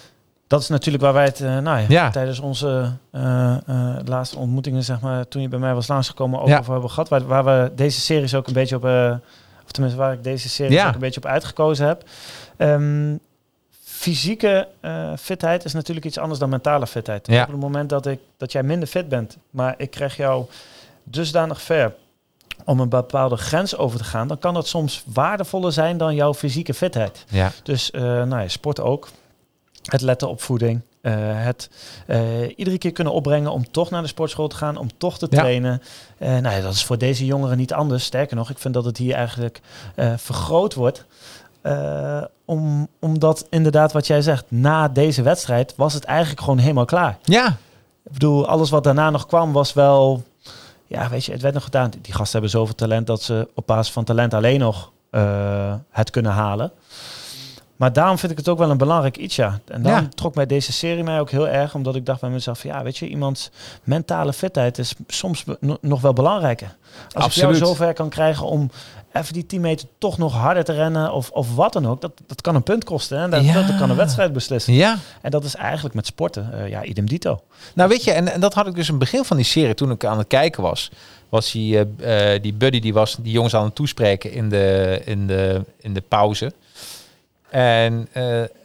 dat is natuurlijk waar wij het, eh, nou ja, Ja. tijdens onze eh, eh, laatste ontmoetingen, zeg maar, toen je bij mij was langsgekomen, Ja. over hebben gehad. Waar, waar we deze series ook een beetje op, eh, of tenminste waar ik deze series Ja. ook een beetje op uitgekozen heb. Ehm, fysieke eh, fitheid is natuurlijk iets anders dan mentale fitheid. Ja. Op het moment dat, ik, dat jij minder fit bent, maar ik krijg jou dusdanig ver om een bepaalde grens over te gaan, dan kan dat soms waardevoller zijn dan jouw fysieke fitheid. Ja. Dus eh nou ja, sport ook. Het letten op voeding. eh, het iedere keer kunnen opbrengen om toch naar de sportschool te gaan, om toch te Ja. trainen. Nou ja, dat is voor deze jongeren niet anders. Sterker nog, ik vind dat het hier eigenlijk vergroot wordt. Eh, om, omdat inderdaad wat jij zegt, na deze wedstrijd was het eigenlijk gewoon helemaal klaar. Ja, Ik bedoel, alles wat daarna nog kwam was wel... Ja, weet je, het werd nog gedaan. Die gasten hebben zoveel talent dat ze op basis van talent alleen nog eh, het kunnen halen. Maar daarom vind ik het ook wel een belangrijk iets, ja. En dan Ja. trok mij deze serie mij ook heel erg, omdat ik dacht bij mezelf, ja, weet je, iemands mentale fitheid is soms nog wel belangrijker. Als Absoluut. ik jou zover kan krijgen om even die 10 meter toch nog harder te rennen of, of wat dan ook, dat, dat kan een punt kosten. Hè? Dat, Ja. dat kan een wedstrijd beslissen. ja. En dat is eigenlijk met sporten, eh, ja, idem dito. Nou weet je, en, en dat had ik dus in het begin van die serie, toen ik aan het kijken was, was die, eh, eh, die buddy die was die jongens aan het toespreken in de, in de, in de pauze. En,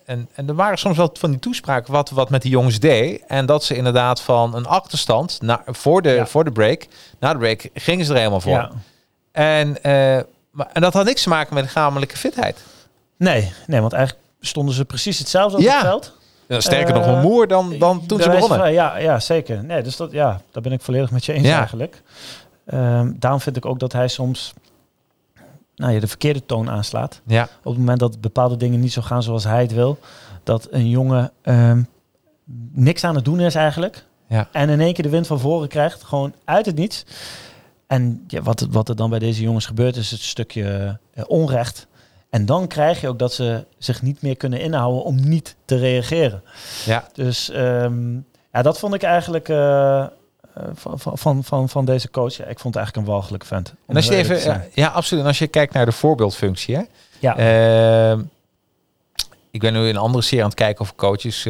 en, en er waren soms wel van die toespraken wat, wat met die jongens deed. En dat ze inderdaad van een achterstand na, voor, de, Ja. voor de break, na de break, gingen ze er helemaal voor. Ja. En, maar, en dat had niks te maken met lichamelijke fitheid. Nee, nee, want eigenlijk stonden ze precies hetzelfde op Ja. het veld. Sterker nog, Eh, wel moer dan, dan toen ze begonnen. van- ja, ja, zeker. Nee, dus dat, ja, daar ben ik volledig met je eens Ja. eigenlijk. Ehm, daarom vind ik ook dat hij soms nou, ja, de verkeerde toon aanslaat. Ja, Op het moment dat bepaalde dingen niet zo gaan zoals hij het wil. Dat een jongen ehm, niks aan het doen is eigenlijk. Ja. En in één keer de wind van voren krijgt. Gewoon uit het niets. En ja, wat, wat er dan bij deze jongens gebeurt is het stukje eh, onrecht. En dan krijg je ook dat ze zich niet meer kunnen inhouden om niet te reageren. ja. Dus ehm, ja, dat vond ik eigenlijk eh, eh, van, van- van, van, van deze coach. Ja, ik vond het eigenlijk een walgelijke vent. En als je even, ja, absoluut. En als je kijkt naar de voorbeeldfunctie, hè? ja, Ehm, ik ben nu in een andere serie aan het kijken over coaches.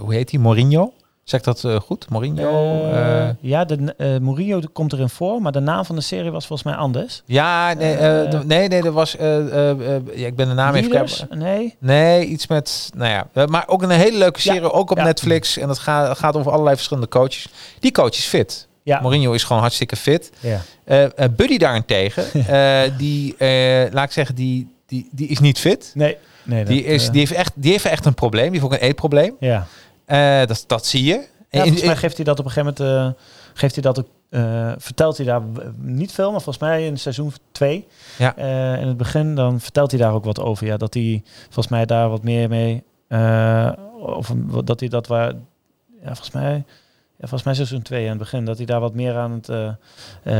hoe heet die? Mourinho? Zeg dat eh, goed? Mourinho? Eh, eh, ja, de, Mourinho komt erin voor, maar de naam van de serie was volgens mij anders. ja, nee, de- nee, nee, dat was. ik ben de naam even kwijt. Nee. Nee, iets met. Nou ja, maar ook een hele leuke Ja, serie, ook op ja. Netflix. En dat gaat, gaat over allerlei verschillende coaches. Die coach is fit. Ja. Mourinho is gewoon hartstikke fit. ja. Buddy daarentegen, die, laat ik zeggen, die, die, die is niet fit. Nee. nee Die, dat, is, die, heeft echt, die heeft echt een probleem. Die heeft ook een eetprobleem. ja. Eh, dat, dat zie je. Ja, En- volgens mij geeft hij dat op een gegeven moment, eh, geeft hij dat ook, eh, vertelt hij daar niet veel, maar volgens mij in seizoen 2, Ja. in het begin, dan vertelt hij daar ook wat over. Ja, dat hij volgens mij daar wat meer mee, of dat hij dat waar, ja, volgens mij, ja, volgens mij seizoen 2 in het begin, dat hij daar wat meer aan het eh,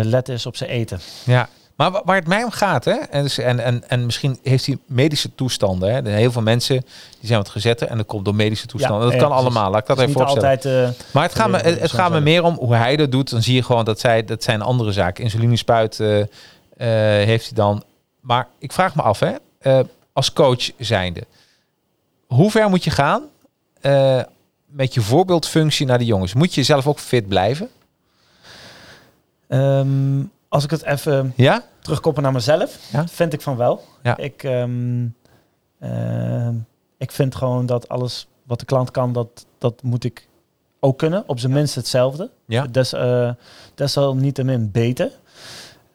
letten is op zijn eten. Ja, maar wa- waar het mij om gaat, hè, en, dus, en, en, en misschien heeft hij medische toestanden. Hè. Er heel veel mensen die zijn wat gezet en dat komt door medische toestanden. dat kan precies. allemaal, laat ik dat even voorstellen. altijd, eh, maar het gaat, me, het, gaat me meer om hoe hij dat doet. Dan zie je gewoon dat zij, dat zijn andere zaken. Insulinespuit eh, heeft hij dan. Maar ik vraag me af, hè, als coach zijnde, hoe ver moet je gaan met je voorbeeldfunctie naar de jongens? Moet je zelf ook fit blijven? ehm, als ik het even Ja? terugkoppelen naar mezelf, Ja. vind ik van wel. Ja. Ik, ehm, ehm, ik vind gewoon dat alles wat de klant kan, dat, dat moet ik ook kunnen. Op zijn minst hetzelfde. Ja. Des, eh desalniettemin beter.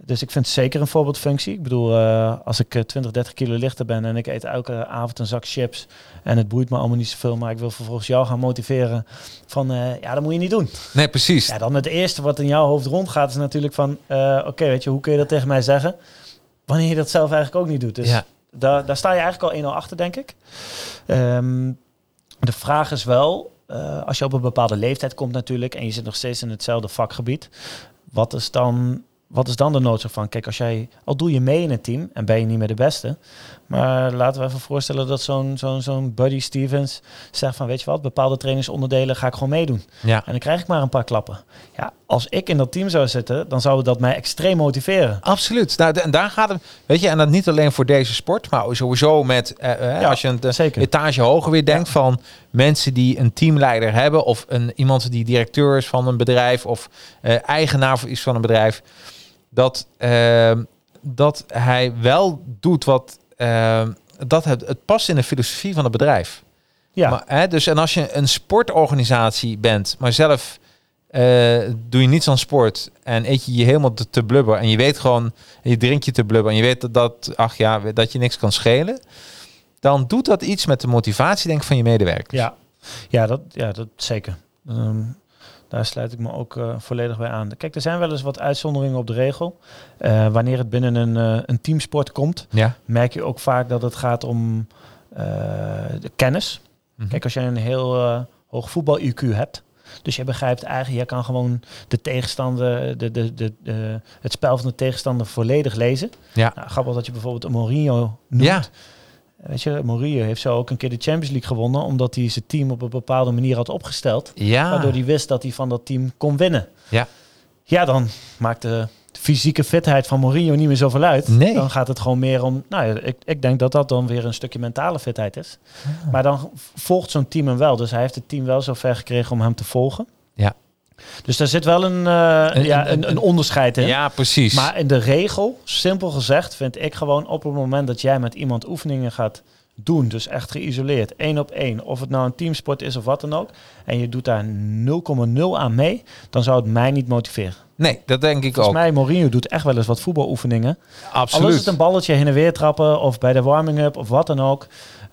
Dus ik vind het zeker een voorbeeldfunctie. Ik bedoel, eh, als ik eh, 20, 30 kilo lichter ben en ik eet elke avond een zak chips en het boeit me allemaal niet zoveel, maar ik wil vervolgens jou gaan motiveren van, eh, ja, dat moet je niet doen. Nee, precies. Ja, dan het eerste wat in jouw hoofd rondgaat is natuurlijk van... eh, Oké, weet je, hoe kun je dat tegen mij zeggen? Wanneer je dat zelf eigenlijk ook niet doet. Dus Ja. daar, daar sta je eigenlijk al 1-0 achter, denk ik. Ehm, de vraag is wel, eh, als je op een bepaalde leeftijd komt natuurlijk... en je zit nog steeds in hetzelfde vakgebied... wat is dan, wat is dan de noodzaak van? Kijk, als jij, al doe je mee in het team en ben je niet meer de beste... maar laten we even voorstellen dat zo'n zo'n zo'n Buddy Stevens zegt van... weet je wat, bepaalde trainingsonderdelen ga ik gewoon meedoen. Ja. En dan krijg ik maar een paar klappen. Ja, als ik in dat team zou zitten, dan zou dat mij extreem motiveren. Absoluut. Nou, en daar gaat het. Weet je, en dat niet alleen voor deze sport, maar sowieso met. eh, eh, Ja, als je een eh, zeker. etage hoger weer denkt van mensen die een teamleider hebben, of een, iemand die directeur is van een bedrijf, of eh, eigenaar is van een bedrijf, dat, ehm, dat hij wel doet wat. Ehm, dat het, het past in de filosofie van het bedrijf. Ja, Maar, hè, dus en als je een sportorganisatie bent, maar zelf eh, doe je niets aan sport en eet je je helemaal te, te blubber en je weet gewoon, je drinkt je te blubber en je weet dat, dat, ach ja, dat je niks kan schelen, dan doet dat iets met de motivatie denk ik van je medewerkers. ja. ja, dat, ja dat zeker. Ehm, Daar sluit ik me ook eh, volledig bij aan. Kijk, er zijn wel eens wat uitzonderingen op de regel. Eh, wanneer het binnen een, eh, een teamsport komt, Ja. merk je ook vaak dat het gaat om de kennis. Mhm. Kijk, als je een heel hoog voetbal-IQ hebt, dus je begrijpt eigenlijk, je kan gewoon de tegenstander, de, de, de, de, het spel van de tegenstander volledig lezen. Ja. Nou, grappig dat je bijvoorbeeld een Mourinho noemt. Ja. Weet je, Mourinho heeft zo ook een keer de Champions League gewonnen, omdat hij zijn team op een bepaalde manier had opgesteld. Ja. Waardoor hij wist dat hij van dat team kon winnen. Ja. Ja, dan maakt de fysieke fitheid van Mourinho niet meer zoveel uit. Nee. Dan gaat het gewoon meer om... Nou, ja, ik, ik denk dat dat dan weer een stukje mentale fitheid is. Ah. Maar dan volgt zo'n team hem wel. Dus hij heeft het team wel zo ver gekregen om hem te volgen. Dus daar zit wel een, eh, Een- ja, een- een, onderscheid in. Ja, precies. Maar in de regel, simpel gezegd, vind ik gewoon op het moment dat jij met iemand oefeningen gaat doen, dus echt geïsoleerd, één op één, of het nou een teamsport is of wat dan ook, en je doet daar 0,0 aan mee, dan zou het mij niet motiveren. nee, dat denk ik Volgens ook. mij, Mourinho doet echt wel eens wat voetbaloefeningen. Al Absoluut. is het een balletje heen en weer trappen, of bij de warming-up, of wat dan ook.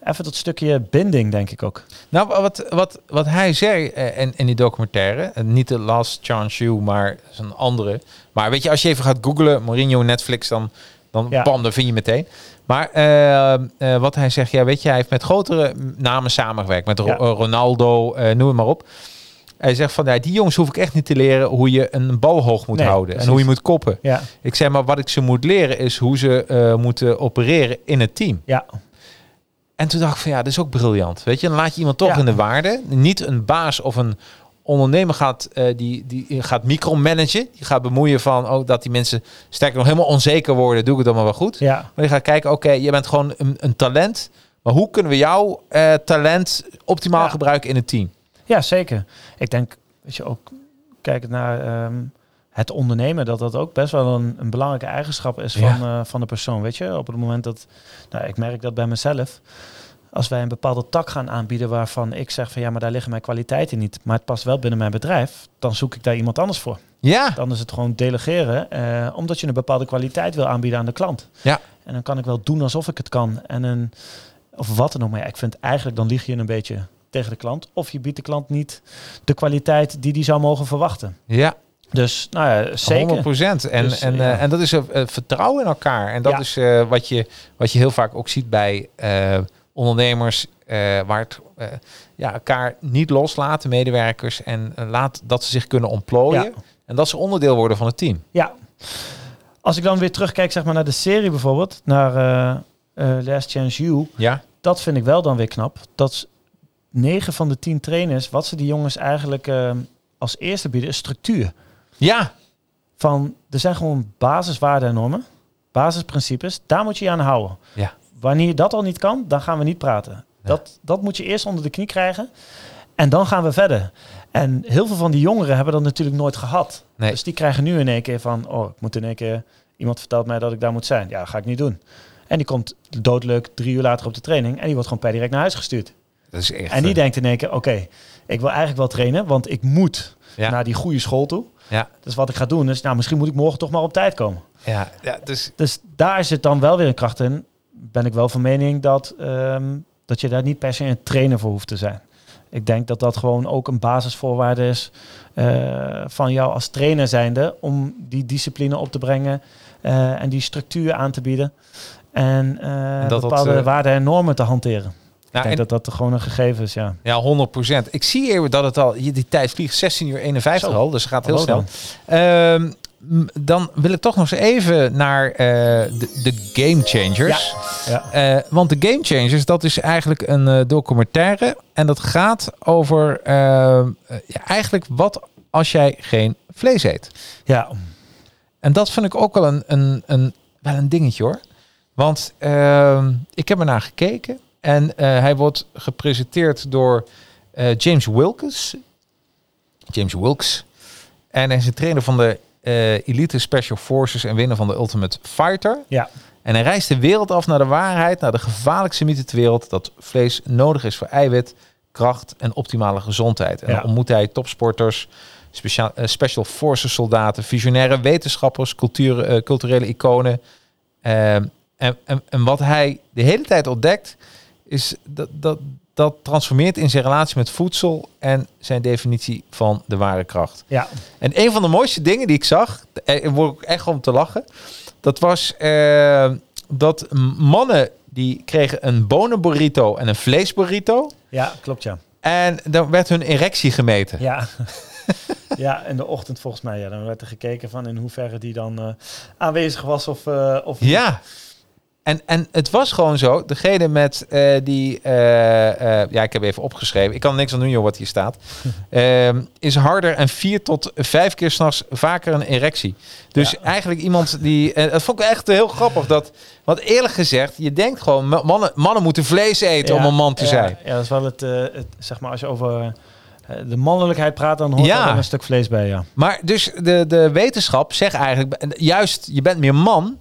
Even dat stukje binding, denk ik ook. Nou, wat, wat, wat hij zei eh, in, in die documentaire, eh, niet de Last Chance You, maar een andere. Maar weet je, als je even gaat googlen, Mourinho, Netflix, dan, dan Ja. bam, dan vind je meteen. Maar eh, wat hij zegt, ja, weet je, hij heeft met grotere namen samengewerkt, met Ja. Ronaldo, noem het maar op. Hij zegt van, ja, die jongens hoef ik echt niet te leren hoe je een bal hoog moet Nee, houden precies. en hoe je moet koppen. Ja, Ik zeg maar, wat ik ze moet leren is hoe ze moeten opereren in het team. ja, En toen dacht ik van ja, dat is ook briljant. Weet je, dan laat je iemand toch Ja. in de waarde. Niet een baas of een ondernemer gaat, eh, die, die gaat micromanagen. Die gaat bemoeien van oh, dat die mensen sterker nog helemaal onzeker worden. Doe ik het dan maar wel goed. ja. Maar je gaat kijken, oké, je bent gewoon een, een talent. Maar hoe kunnen we jouw eh, talent optimaal Ja. gebruiken in het team? Ja, zeker. Ik denk, weet je, ook kijkend naar ehm, het ondernemen, dat dat ook best wel een, een belangrijke eigenschap is Ja. van, eh, van de persoon. Weet je, op het moment dat, nou, ik merk dat bij mezelf, als wij een bepaalde tak gaan aanbieden waarvan ik zeg van ja, maar daar liggen mijn kwaliteiten niet, maar het past wel binnen mijn bedrijf, dan zoek ik daar iemand anders voor. Ja, Dan is het gewoon delegeren, eh, omdat je een bepaalde kwaliteit wil aanbieden aan de klant. Ja. En dan kan ik wel doen alsof ik het kan. En een, of wat dan ook. Maar ja, ik vind eigenlijk, dan lieg je een beetje tegen de klant. Of je biedt de klant niet de kwaliteit die die zou mogen verwachten. ja. Dus, nou ja, zeker. 100 procent. En, Dus, en, ja. eh, en dat is een vertrouwen in elkaar. En dat Ja. is eh, wat, je, wat je heel vaak ook ziet bij eh, ondernemers, eh, waar het eh, ja, elkaar niet loslaten, medewerkers, en eh, laat dat ze zich kunnen ontplooien. Ja. En dat ze onderdeel worden van het team. Ja. Als ik dan weer terugkijk zeg maar, naar de serie bijvoorbeeld, naar eh, eh, Last Chance You, Ja, dat vind ik wel dan weer knap. Dat 9 van de 10 trainers, wat ze die jongens eigenlijk eh, als eerste bieden, is structuur. Ja, Van, er zijn gewoon basiswaarden en normen, basisprincipes, daar moet je je aan houden. Ja. Wanneer dat al niet kan, dan gaan we niet praten. Dat, dat moet je eerst onder de knie krijgen en dan gaan we verder. En heel veel van die jongeren hebben dat natuurlijk nooit gehad. Nee. Dus die krijgen nu in één keer van, oh, ik moet in één keer, iemand vertelt mij dat ik daar moet zijn. Ja, dat ga ik niet doen. En die komt doodleuk drie uur later op de training en die wordt gewoon per direct naar huis gestuurd. dat is echt. En die eh, denkt in één keer, oké, ik wil eigenlijk wel trainen, want ik moet ja, naar die goede school toe. Ja, Dus wat ik ga doen is, nou, misschien moet ik morgen toch maar op tijd komen. ja, ja, dus Dus daar zit dan wel weer een kracht in. Ben ik wel van mening dat, ehm, dat je daar niet per se een trainer voor hoeft te zijn. Ik denk dat dat gewoon ook een basisvoorwaarde is eh, van jou als trainer zijnde om die discipline op te brengen eh, en die structuur aan te bieden en, eh, En dat dat, bepaalde waarden en normen te hanteren. Nou, ik en, denk dat dat gewoon een gegeven is, ja. ja, 100 procent. Ik zie hier dat het al, die tijd vliegt 16 uur 51 Zo. al, dus het gaat heel Hallo snel. dan. Ehm, dan wil ik toch nog eens even naar eh, de, de Game Changers. Ja. Eh, want de Game Changers, dat is eigenlijk een eh, documentaire. En dat gaat over eh, eh, ja, eigenlijk wat als jij geen vlees eet. Ja, En dat vind ik ook wel een, een, een, wel een dingetje hoor. Want ehm, ik heb er naar gekeken. En eh, hij wordt gepresenteerd door eh, James Wilkes. James Wilkes. En hij is een trainer van de eh, Elite Special Forces en winnaar van de Ultimate Fighter. ja, En hij reist de wereld af naar de waarheid, naar de gevaarlijkste mythe ter wereld, dat vlees nodig is voor eiwit, kracht en optimale gezondheid. En Ja. dan ontmoet hij topsporters, speciaal, special forces soldaten, visionaire wetenschappers, cultuur, culturele iconen. Ehm, en, en, en wat hij de hele tijd ontdekt, is dat, dat, dat transformeert in zijn relatie met voedsel en zijn definitie van de ware kracht. Ja, En een van de mooiste dingen die ik zag, er word ik echt om te lachen, dat was eh, dat mannen die kregen een bonenburrito en een vleesburrito. ja klopt ja. En dan werd hun erectie gemeten. Ja. ja, in de ochtend volgens mij. Ja. Dan werd er gekeken van in hoeverre die dan eh, aanwezig was of, eh, of Ja. En, en het was gewoon zo, degene met eh, die, eh, eh, ja, ik heb even opgeschreven, ik kan niks aan doen, joh, wat hier staat, Ehm, is harder en vier tot vijf keer s'nachts vaker een erectie. Dus Ja. eigenlijk iemand die, dat vond ik echt heel grappig, dat, want eerlijk gezegd, je denkt gewoon, ma- mannen, mannen moeten vlees eten om een man te zijn. Ja, dat is wel het, het, zeg maar, als je over de mannelijkheid praat, dan hoort Ja. er wel een stuk vlees bij, ja. Maar dus de, de wetenschap zegt eigenlijk, juist, je bent meer man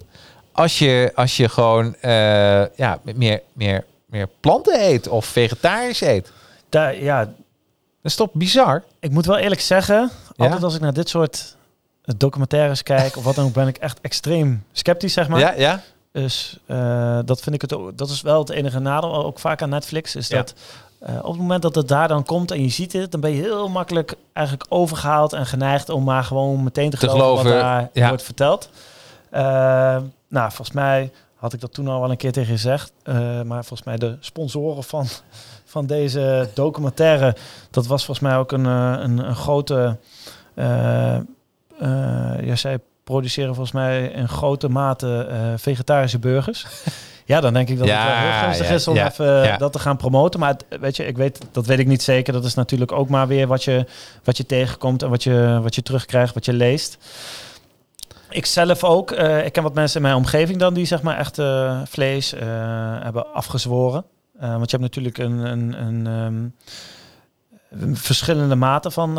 als je, als je gewoon eh, ja, meer, meer, meer planten eet of vegetarisch eet. Daar, ja, Dat is toch bizar? ik moet wel eerlijk zeggen, Ja? altijd als ik naar dit soort documentaires kijk of wat dan ook, ben ik echt extreem sceptisch, zeg maar. Ja, ja. Dus eh, dat vind ik het ook, dat is wel het enige nadeel, ook vaak aan Netflix, is Ja. dat eh, op het moment dat het daar dan komt en je ziet het, dan ben je heel makkelijk eigenlijk overgehaald en geneigd om maar gewoon meteen te, Te geloven, geloven, wat daar ja. wordt verteld. Eh, nou, volgens mij had ik dat toen al wel een keer tegen gezegd, eh, maar volgens mij de sponsoren van, van deze documentaire, dat was volgens mij ook een, eh, een, een grote, eh, eh, ja, zij produceren volgens mij in grote mate vegetarische burgers. Ja, dan denk ik dat Ja, het wel heel gunstig ja, is om ja, even dat te gaan promoten. Maar het- weet je, ik weet, dat weet ik niet zeker. Dat is natuurlijk ook maar weer wat je, wat je tegenkomt en wat je, wat je terugkrijgt, wat je leest. Ik zelf ook. eh, ik ken wat mensen in mijn omgeving dan die zeg maar echt eh, vlees eh, hebben afgezworen. Want je hebt natuurlijk een, een, een, ehm, verschillende maten van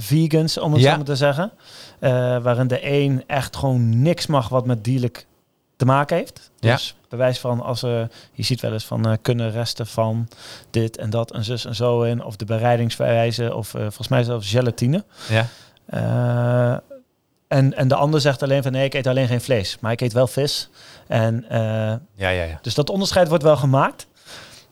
vegans, om het Ja. zo maar te zeggen. Waarin de een echt gewoon niks mag wat met dierlijk te maken heeft. Ja. Dus bewijs van als je ziet wel eens van kunnen resten van dit en dat en zus en zo in, of de bereidingswijze, of volgens mij zelfs gelatine. ja. En, en de ander zegt alleen van nee, ik eet alleen geen vlees, maar ik eet wel vis. En eh, Ja, ja, ja. dus dat onderscheid wordt wel gemaakt.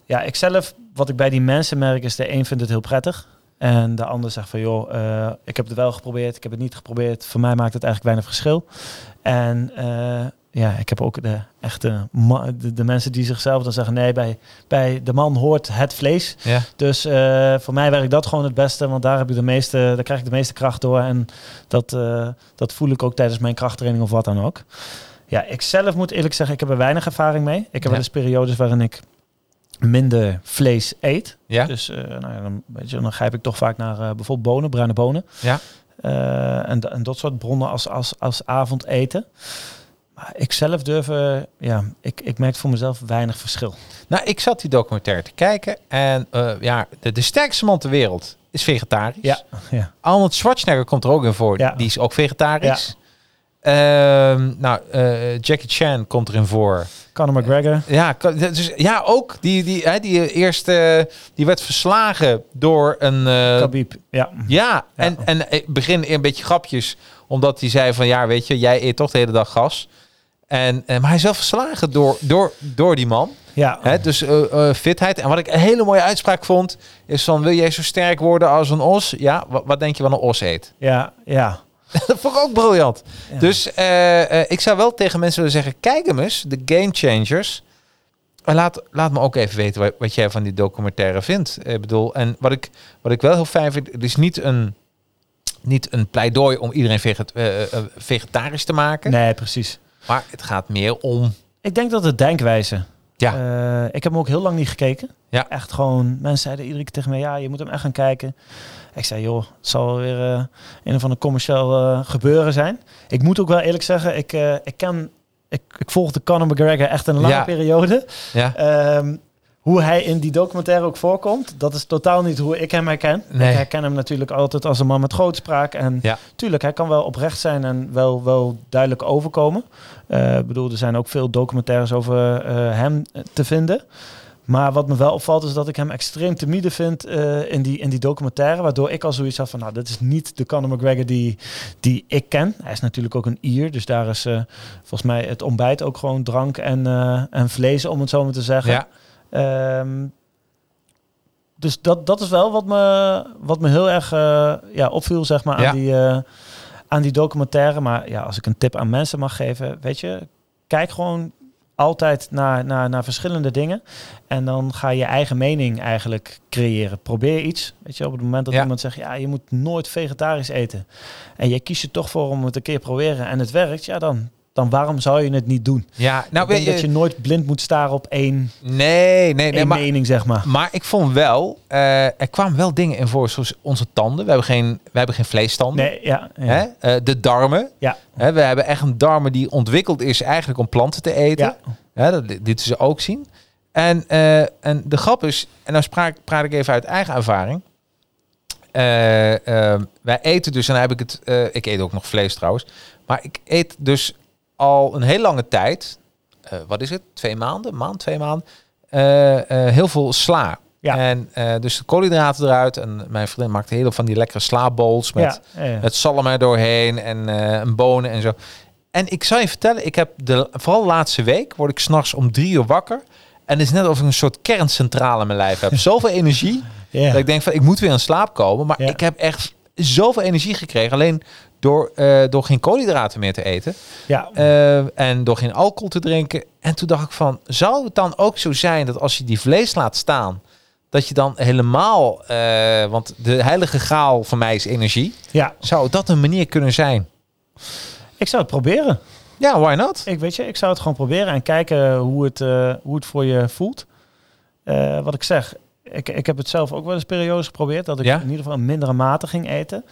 Ja, ik zelf, wat ik bij die mensen merk, is de een vindt het heel prettig. En de ander zegt van joh, eh, ik heb het wel geprobeerd, ik heb het niet geprobeerd. Voor mij maakt het eigenlijk weinig verschil. En eh, ja, ik heb ook de echte de, de mensen die zichzelf dan zeggen nee, bij, bij de man hoort het vlees. ja. Dus eh, voor mij werkt dat gewoon het beste, want daar heb je de meeste, daar krijg ik de meeste kracht door. En dat, eh, dat voel ik ook tijdens mijn krachttraining of wat dan ook. Ja, ik zelf moet eerlijk zeggen, ik heb er weinig ervaring mee. Ik heb Ja. wel eens periodes waarin ik minder vlees eet. Ja? Dus eh, nou ja, dan, weet je, dan grijp ik toch vaak naar bijvoorbeeld bonen, bruine bonen. Ja. En, en dat soort bronnen als, als, als avondeten. Maar ik zelf durf, eh, ja, ik, ik merk voor mezelf weinig verschil. Nou, ik zat die documentaire te kijken en eh, ja, de, de sterkste man ter wereld is vegetarisch. Ja, ja. Arnold Schwarzenegger komt er ook in voor. Ja. Die is ook vegetarisch. Ehm, nou, eh, Jackie Chan komt erin voor. Conor McGregor. Ja, dus, ja ook. Die, die, hè, die eerst eh, die werd verslagen door een. Khabib. Ja. ja, en, en begin een beetje grapjes. Omdat hij zei van ja, weet je, jij eet toch de hele dag gas. En, eh, maar hij is wel verslagen door, door, door die man. Ja. Hè, dus eh, eh, fitheid. En wat ik een hele mooie uitspraak vond, is van wil jij zo sterk worden als een os? Ja, wat, wat denk je wat een os eet? Ja, ja. dat vond ik ook briljant. Ja. Dus ik zou wel tegen mensen willen zeggen, kijk hem eens, de Game Changers. En laat, laat me ook even weten wat, wat jij van die documentaire vindt. Ik bedoel, en wat ik, wat ik wel heel fijn vind, het is niet een, niet een pleidooi om iedereen veget, vegetarisch te maken. Nee, precies. Maar het gaat meer om... Ik denk dat het denkwijze. Ja. Eh, ik heb hem ook heel lang niet gekeken. Ja. Echt gewoon, mensen zeiden iedere keer tegen mij, ja, je moet hem echt gaan kijken. Ik zei, joh, het zal wel weer eh, een of ander commercieel eh, gebeuren zijn. Ik moet ook wel eerlijk zeggen, ik, ik ken, ik, ik volgde Conor McGregor echt een lange Ja. periode. Ja, Ehm, hoe hij in die documentaire ook voorkomt, dat is totaal niet hoe ik hem herken. Nee. Ik herken hem natuurlijk altijd als een man met grootspraak. En Ja. tuurlijk, hij kan wel oprecht zijn en wel, wel duidelijk overkomen. Eh, Ik bedoel, er zijn ook veel documentaires over eh, hem te vinden. Maar wat me wel opvalt is dat ik hem extreem timide vind eh, in, die, in die documentaire. Waardoor ik al zoiets had van, nou, dit is niet de Conor McGregor die, die ik ken. Hij is natuurlijk ook een Ier, dus daar is volgens mij het ontbijt ook gewoon drank en, en vlees, om het zo maar te zeggen. ja. Ehm, dus dat, dat is wel wat me, wat me heel erg eh, ja, opviel, zeg maar, aan, die, eh, aan die documentaire. Maar ja, als ik een tip aan mensen mag geven, weet je, kijk gewoon altijd naar, naar, naar verschillende dingen. En dan ga je je eigen mening eigenlijk creëren. Probeer iets. Weet je, op het moment dat Ja. iemand zegt, ja, je moet nooit vegetarisch eten. En je kiest er toch voor om het een keer te proberen en het werkt, ja, dan, dan waarom zou je het niet doen? Ja, nou ik denk weet dat je nooit blind moet staren op één, Nee, nee, nee. Maar, mening, zeg maar. maar ik vond wel, eh, er kwamen wel dingen in voor, zoals onze tanden. We hebben geen, we hebben geen vleestanden. Nee, ja. ja. Hè? Eh, de darmen. Ja. Hè, we hebben echt een darmen die ontwikkeld is eigenlijk om planten te eten. Ja. Hè, dat lieten ze ook zien. En, eh, en de grap is, en dan spraak, praat ik even uit eigen ervaring. Wij eten dus, en dan heb ik het, ik eet ook nog vlees trouwens, maar ik eet dus al een heel lange tijd, eh, wat is het, twee maanden, maand, twee maanden, eh, eh, heel veel sla. Ja. En dus de koolhydraten eruit. En mijn vriendin maakte heel veel van die lekkere slaabowls met, ja, met zalm er doorheen en een bonen en zo. En ik zal je vertellen, ik heb de, vooral de laatste week word ik s'nachts om drie uur wakker. En het is net of ik een soort kerncentrale in mijn lijf heb. Zoveel energie. Ja. Dat ik denk van, ik moet weer in slaap komen. Maar ik heb echt zoveel energie gekregen. Alleen door, eh, door geen koolhydraten meer te eten. ja. eh, en door geen alcohol te drinken. En toen dacht ik van, zou het dan ook zo zijn dat als je die vlees laat staan... dat je dan helemaal... eh, want de heilige graal van mij is energie. ja, Zou dat een manier kunnen zijn? ik zou het proberen. Ja, why not? Ik weet je, ik zou het gewoon proberen en kijken hoe het, hoe het voor je voelt. Wat ik zeg, ik, ik heb het zelf ook wel eens periodes geprobeerd dat ik Ja? in ieder geval een mindere mate ging eten.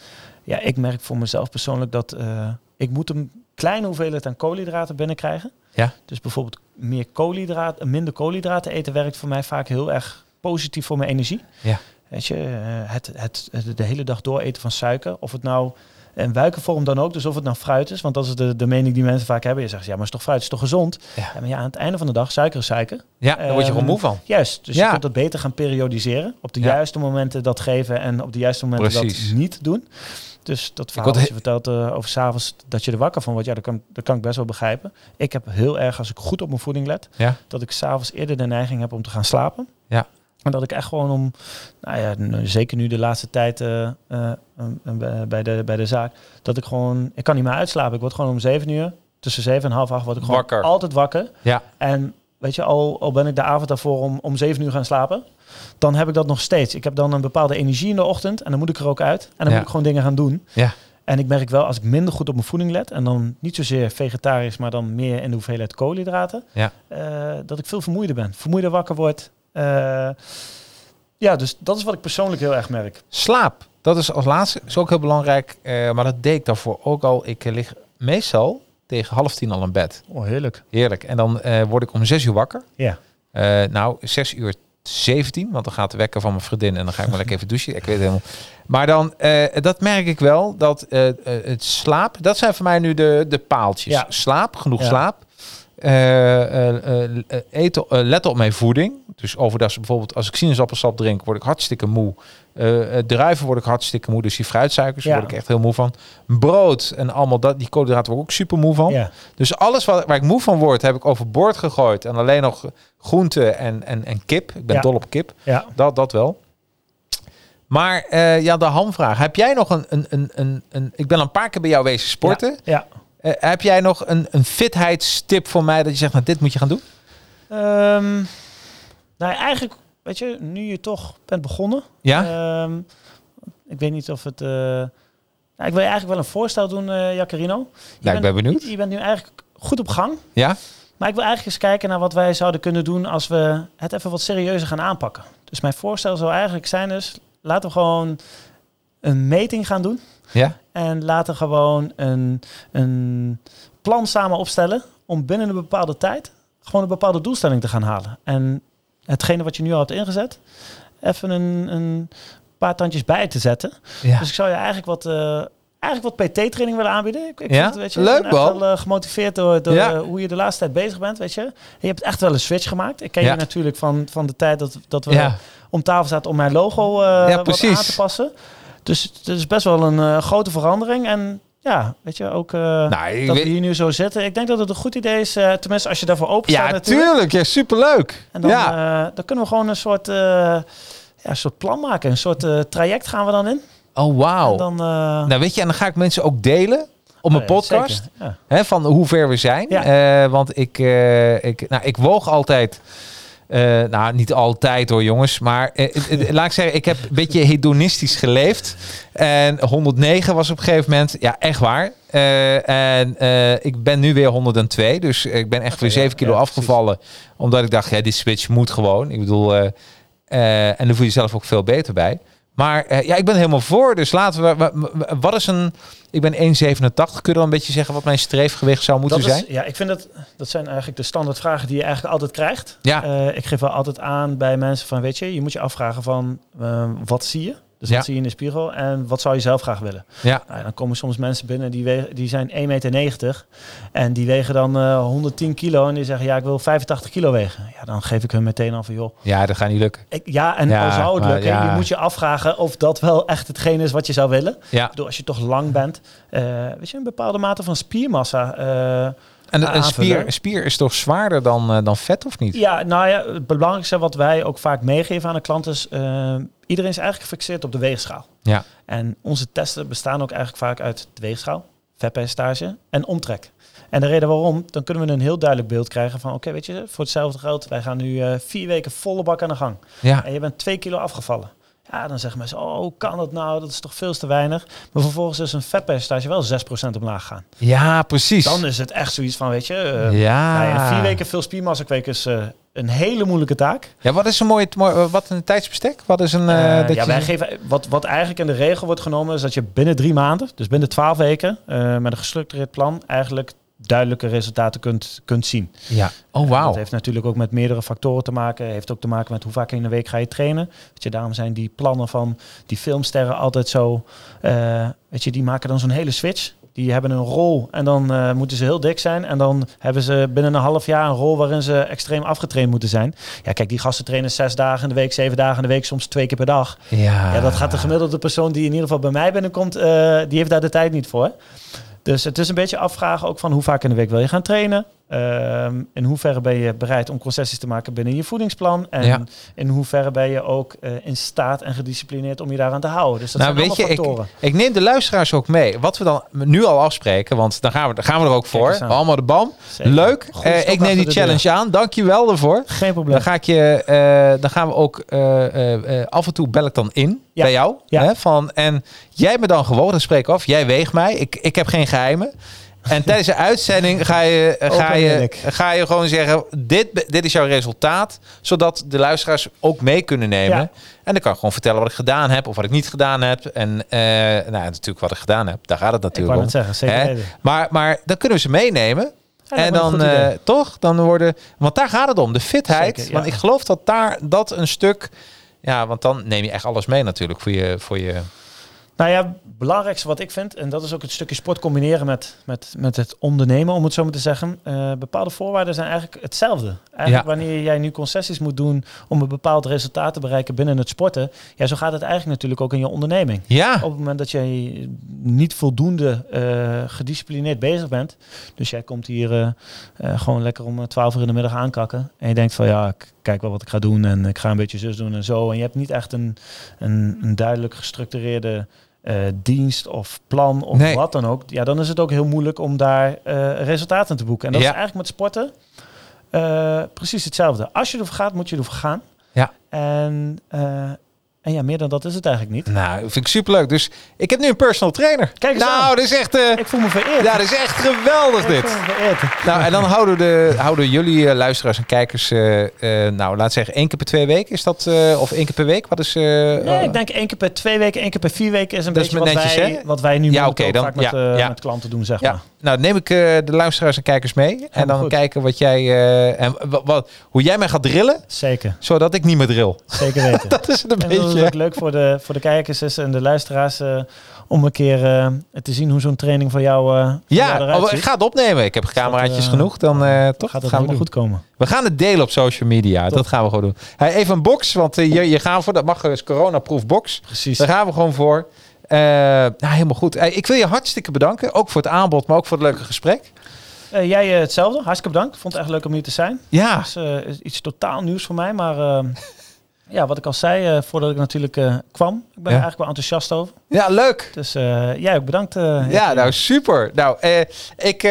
Ja, ik merk voor mezelf persoonlijk dat eh, ik moet een kleine hoeveelheid aan koolhydraten binnenkrijgen. Ja. Dus bijvoorbeeld meer koolhydraten, minder koolhydraten eten werkt voor mij vaak heel erg positief voor mijn energie. Ja. Weet je, eh, het, het, het de hele dag door eten van suiker, of het nou in welke vorm dan ook, dus of het nou fruit is, want dat is de, de mening die mensen vaak hebben. Je zegt, ja, maar is toch fruit, is toch gezond? Ja. Ja, maar ja, aan het einde van de dag, suiker is suiker. Ja, daar word je gewoon Ehm, moe van. Juist, dus Ja. je kunt dat beter gaan periodiseren. Op de Ja. juiste momenten dat geven en op de juiste momenten Precies. dat niet doen. Dus dat verhaal wat je vertelt eh, over s'avonds dat je er wakker van wordt, ja, dat kan, dat kan ik best wel begrijpen. Ik heb heel erg, als ik goed op mijn voeding let, Ja. dat ik s'avonds eerder de neiging heb om te gaan slapen. Ja. En dat ik echt gewoon om, nou ja, zeker nu de laatste tijd eh, eh, bij, de, bij de zaak, dat ik gewoon, ik kan niet meer uitslapen. Ik word gewoon om zeven uur, tussen zeven en half acht, word ik gewoon Wakker. altijd wakker. Ja. En weet je, al, al ben ik de avond daarvoor om, om zeven uur gaan slapen, dan heb ik dat nog steeds. Ik heb dan een bepaalde energie in de ochtend en dan moet ik er ook uit. En dan Ja. moet ik gewoon dingen gaan doen. Ja. En ik merk wel, als ik minder goed op mijn voeding let, en dan niet zozeer vegetarisch, maar dan meer in de hoeveelheid koolhydraten, Ja. eh, dat ik veel vermoeider ben. Vermoeider wakker word. Eh, ja, dus dat is wat ik persoonlijk heel erg merk. Slaap, dat is als laatste is ook heel belangrijk. eh, maar dat deed ik daarvoor ook al. Ik lig meestal tegen half tien al in bed. Oh, heerlijk. Heerlijk. En dan word ik om zes uur wakker. Ja. Nou, zes uur 17, want dan gaat de wekker van mijn vriendin en dan ga ik maar lekker even douchen. Ik weet het helemaal. Maar dan, eh, dat merk ik wel, dat eh, eh, het slaap, dat zijn voor mij nu de, de paaltjes. Ja. Slaap, genoeg Ja. slaap. Eh, eh, eh, eten, let op mijn voeding. Dus overdag bijvoorbeeld, als ik sinaasappelsap drink, word ik hartstikke moe. Druiven word ik hartstikke moe. Dus die fruitsuikers Ja. word ik echt heel moe van. Brood en allemaal dat, die koolhydraten word ik ook super moe van. Ja. Dus alles wat, waar ik moe van word, heb ik overboord gegooid. En alleen nog groenten en, en, en kip. Ik ben Ja. dol op kip. Ja. Dat, dat wel. Maar ja, de hamvraag. Heb jij nog een, een, een, een. Ik ben een paar keer bij jou wezen sporten. Ja. Eh, heb jij nog een, een fitheidstip voor mij dat je zegt, nou, dit moet je gaan doen? Ehm, nou, eigenlijk, weet je, nu je toch bent begonnen. Ja? Ehm, ik weet niet of het... eh, nou, ik wil je eigenlijk wel een voorstel doen, eh Jacarino. Je Nou, ik ben benieuwd. Je, je bent nu eigenlijk goed op gang. Ja? Maar ik wil eigenlijk eens kijken naar wat wij zouden kunnen doen als we het even wat serieuzer gaan aanpakken. Dus mijn voorstel zou eigenlijk zijn dus, laten we gewoon een meting gaan doen. Ja? En laten gewoon een, een plan samen opstellen om binnen een bepaalde tijd gewoon een bepaalde doelstelling te gaan halen. En hetgene wat je nu al hebt ingezet, even een, een paar tandjes bij te zetten. Ja. Dus ik zou je eigenlijk wat, eh, eigenlijk wat PT-training willen aanbieden. Ik, ik Ja? vind het, weet je, Leuk, wel eh, gemotiveerd door, door Ja. eh, hoe je de laatste tijd bezig bent, weet je. En je hebt echt wel een switch gemaakt. Ik ken Ja. je natuurlijk van, van de tijd dat, dat we om tafel zaten om mijn logo eh, wat aan te passen. Dus het is best wel een eh, grote verandering. En ja, weet je, ook eh, Nou, dat we hier nu zo zitten. Ik denk dat het een goed idee is, eh, tenminste als je daarvoor open staat ja, natuurlijk. tuurlijk. Ja, superleuk. En dan, ja. dan kunnen we gewoon een soort, ja, een soort plan maken. Een soort traject gaan we dan in. Oh, wauw. En dan, Nou, weet je, en dan ga ik mensen ook delen op mijn oh ja, podcast. zeker. Ja. Hè, van hoe ver we zijn. Ja. Want ik, ik, nou, ik woog altijd. Eh, nou, niet altijd hoor, jongens. Maar eh, eh, laat ik zeggen, ik heb een beetje hedonistisch geleefd. En 109 was op een gegeven moment. Ja, echt waar. En ik ben nu weer 102. Dus ik ben echt weer ja, 7 kilo ja, afgevallen. Omdat ik dacht, ja, die switch moet gewoon. Ik bedoel, en dan voel je jezelf ook veel beter bij. Maar eh, ja, ik ben helemaal voor. Dus laten we. wa- wa- Wat is een. Ik ben 1,87. Kun je dan een beetje zeggen wat mijn streefgewicht zou moeten Dat is, zijn? ja, ik vind dat dat zijn eigenlijk de standaard vragen die je eigenlijk altijd krijgt. Ja. Eh, ik geef wel altijd aan bij mensen van, weet je, je moet je afvragen van, eh, wat zie je? Dus Ja. wat zie je in de spiegel en wat zou je zelf graag willen? Ja. Nou, dan komen soms mensen binnen die, wegen, die zijn 1,90 meter en die wegen dan eh, 110 kilo en die zeggen, ja, ik wil 85 kilo wegen. Ja, dan geef ik hun meteen al van, joh, Ja, dat gaat niet lukken. ik, ja, en Ja, al zou het lukken, ja. je moet je afvragen of dat wel echt hetgeen is wat je zou willen. Ja. Ik bedoel, als je toch lang bent, eh, weet je, een bepaalde mate van spiermassa. eh, En een spier, spier is toch zwaarder dan, eh, dan vet, of niet? Ja, nou ja, het belangrijkste wat wij ook vaak meegeven aan de klant is... eh, iedereen is eigenlijk gefixeerd op de weegschaal. Ja. En onze testen bestaan ook eigenlijk vaak uit de weegschaal, vetpercentage en omtrek. En de reden waarom, dan kunnen we een heel duidelijk beeld krijgen van... oké, weet je, voor hetzelfde geld, wij gaan nu eh, vier weken volle bak aan de gang. Ja. En je bent twee kilo afgevallen. Ja, dan zeggen mensen, oh, hoe kan dat nou? Dat is toch veel te weinig. Maar vervolgens is een vetpercentage wel 6% omlaag gegaan. Ja, precies. Dan is het echt zoiets van, weet je... eh, ja. nou ja, vier weken veel spiermassa kweken is eh, een hele moeilijke taak. Ja, wat is een mooi, mooi wat een tijdsbestek? Wat is een. eh, Eh, dat ja, je- wij geven, wat, wat eigenlijk in de regel wordt genomen is dat je binnen drie maanden, dus binnen twaalf weken, eh, met een gestructureerd plan, eigenlijk duidelijke resultaten kunt, kunt zien. Ja. Oh, Dat wauw. heeft natuurlijk ook met meerdere factoren te maken. Heeft ook te maken met hoe vaak in de week ga je trainen. Weet je, daarom zijn die plannen van die filmsterren altijd zo. eh, weet je, die maken dan zo'n hele switch. Die hebben een rol en dan eh, moeten ze heel dik zijn. En dan hebben ze binnen een half jaar een rol waarin ze extreem afgetraind moeten zijn. Ja, kijk, die gasten trainen zes dagen in de week, zeven dagen in de week, soms twee keer per dag. Ja. Ja, dat gaat de gemiddelde persoon die in ieder geval bij mij binnenkomt, eh, die heeft daar de tijd niet voor. Dus het is een beetje afvragen ook van hoe vaak in de week wil je gaan trainen. Ehm, in hoeverre ben je bereid om concessies te maken binnen je voedingsplan? En Ja. in hoeverre ben je ook eh, in staat en gedisciplineerd om je daaraan te houden? Dus dat nou, zijn weet je, allemaal ik, factoren. ik neem de luisteraars ook mee. Wat we dan nu al afspreken, want dan gaan we, dan gaan we er ook voor. Allemaal de bam. Zeker. Leuk. Eh, ik neem die de challenge aan. Dank je wel daarvoor. Geen probleem. Dan, ga ik je, eh, dan gaan we ook af en toe bel ik dan in Ja. bij jou. Ja. Hè, van, en jij me dan gewoon, dan spreek ik af. Jij weegt mij. Ik, ik heb geen geheimen. En tijdens de uitzending ga je, eh, ga je, ga je gewoon zeggen: dit, dit is jouw resultaat. Zodat de luisteraars ook mee kunnen nemen. Ja. En dan kan ik gewoon vertellen wat ik gedaan heb of wat ik niet gedaan heb. En eh, nou, natuurlijk wat ik gedaan heb. Daar gaat het ik natuurlijk wou om. het zeggen, zeker Hè? weten. Maar, maar dan kunnen we ze meenemen. Ja, en dan eh, toch, dan worden. Want daar gaat het om, de fitheid. Zeker, ja. Want ik geloof dat daar dat een stuk. Ja, want dan neem je echt alles mee natuurlijk voor je. Voor je Nou ja, het belangrijkste wat ik vind, en dat is ook het stukje sport combineren met, met, met het ondernemen, om het zo maar te zeggen. eh, bepaalde voorwaarden zijn eigenlijk hetzelfde. Eigenlijk Ja. wanneer jij nu concessies moet doen om een bepaald resultaat te bereiken binnen het sporten, ja, zo gaat het eigenlijk natuurlijk ook in je onderneming. ja, Op het moment dat jij niet voldoende eh, gedisciplineerd bezig bent, dus jij komt hier eh, gewoon lekker om 12 uur in de middag aankakken en je denkt van ja, ik kijk wel wat ik ga doen en ik ga een beetje zus doen en zo. En je hebt niet echt een, een, een duidelijk gestructureerde eh, dienst of plan of Nee. wat dan ook. Ja, dan is het ook heel moeilijk om daar eh, resultaten te boeken. En dat Ja. is eigenlijk met sporten eh, precies hetzelfde. Als je ervoor gaat, moet je ervoor gaan. Ja. En, en ja, meer dan dat is het eigenlijk niet. nou, vind ik superleuk. Dus ik heb nu een personal trainer. Kijk eens nou, aan. dit is echt. eh, Ik voel me vereerd. ja, dit is echt geweldig Ik dit. voel me vereerd. Nou, en dan houden, de, houden jullie eh, luisteraars en kijkers, eh, nou, laat zeggen één keer per twee weken. Is dat, of één keer per week? Wat is... Nee, eh, ik denk één keer per twee weken, één keer per vier weken is een Dat is beetje wat, netjes, wij, hè? wat wij nu Ja, dan- vaak met, ja, ja. met klanten doen, zeg Ja, maar. nou neem ik de luisteraars en kijkers mee. En dan goed. kijken wat jij, en wat, hoe jij mij gaat drillen, Zeker, zodat ik niet meer drill. zeker weten. Dat is het een En leuk voor de, voor de kijkers en de luisteraars eh, om een keer eh, te zien hoe zo'n training van jou, jou Ja, eruit oh, ik ga het opnemen. Ik heb cameraatjes genoeg. Dan toch Gaat het gaan we goed komen. We gaan het delen op social media. Dat gaan we gewoon doen. Hey, even een box, want je, je gaan voor. Dat mag dus coronaproof box. Precies. Daar gaan we gewoon voor. Nou, helemaal goed. Hey, ik wil je hartstikke bedanken. Ook voor het aanbod, maar ook voor het leuke gesprek. Jij hetzelfde. Hartstikke bedankt. Vond het echt leuk om hier te zijn. Ja, is iets totaal nieuws voor mij, maar Ja, wat ik al zei, eh, voordat ik natuurlijk eh, kwam. Ik ben Ja. er eigenlijk wel enthousiast over. Ja, leuk. Dus eh, jij ook bedankt. Ja, nou super. Nou, ik,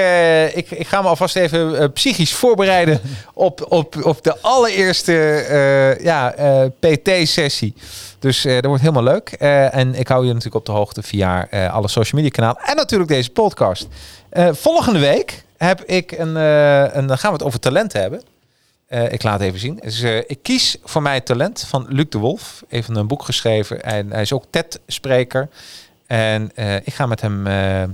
ik, ik ga me alvast even psychisch voorbereiden op, op, op de allereerste ja, PT-sessie. Dus dat wordt helemaal leuk. En ik hou je natuurlijk op de hoogte via alle social media kanalen en natuurlijk deze podcast. Volgende week heb ik een, een, dan gaan we het over talent hebben. Eh, ik laat even zien. Dus, ik kies voor mij talent van Luc de Wolf. Even een boek geschreven. En hij is ook TED-spreker. En eh, ik ga met hem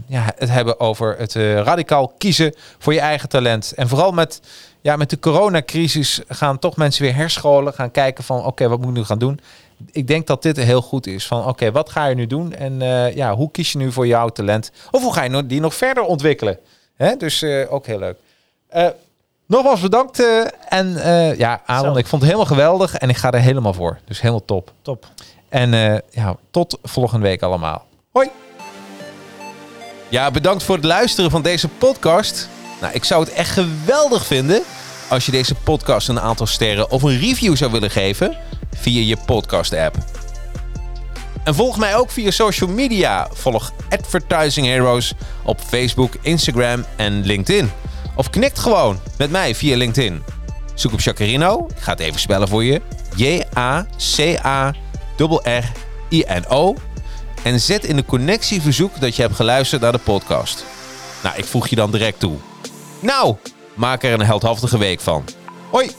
ja, het hebben over het radicaal kiezen voor je eigen talent. En vooral met, ja, met de coronacrisis gaan toch mensen weer herscholen. Gaan kijken van oké, wat moet ik nu gaan doen? Ik denk dat dit heel goed is. Van oké, wat ga je nu doen? En ja, hoe kies je nu voor jouw talent? Of hoe ga je die nog verder ontwikkelen? Hè? Dus ook heel leuk. Nogmaals bedankt. eh, en eh, ja, Aaron, Zo. ik vond het helemaal geweldig. En ik ga er helemaal voor. Dus helemaal top. Top. En eh, ja, tot volgende week allemaal. Hoi! Ja, bedankt voor het luisteren van deze podcast. Nou, ik zou het echt geweldig vinden als je deze podcast een aantal sterren of een review zou willen geven via je podcast-app. En volg mij ook via social media. Volg Advertising Heroes op Facebook, Instagram en LinkedIn. Of knikt gewoon met mij via LinkedIn. Zoek op Jacarino. Ik ga het even spellen voor je. J-A-C-A-R-R-I-N-O. En zet in de connectieverzoek dat je hebt geluisterd naar de podcast. Nou, ik voeg je dan direct toe. Nou, maak er een heldhaftige week van. Hoi!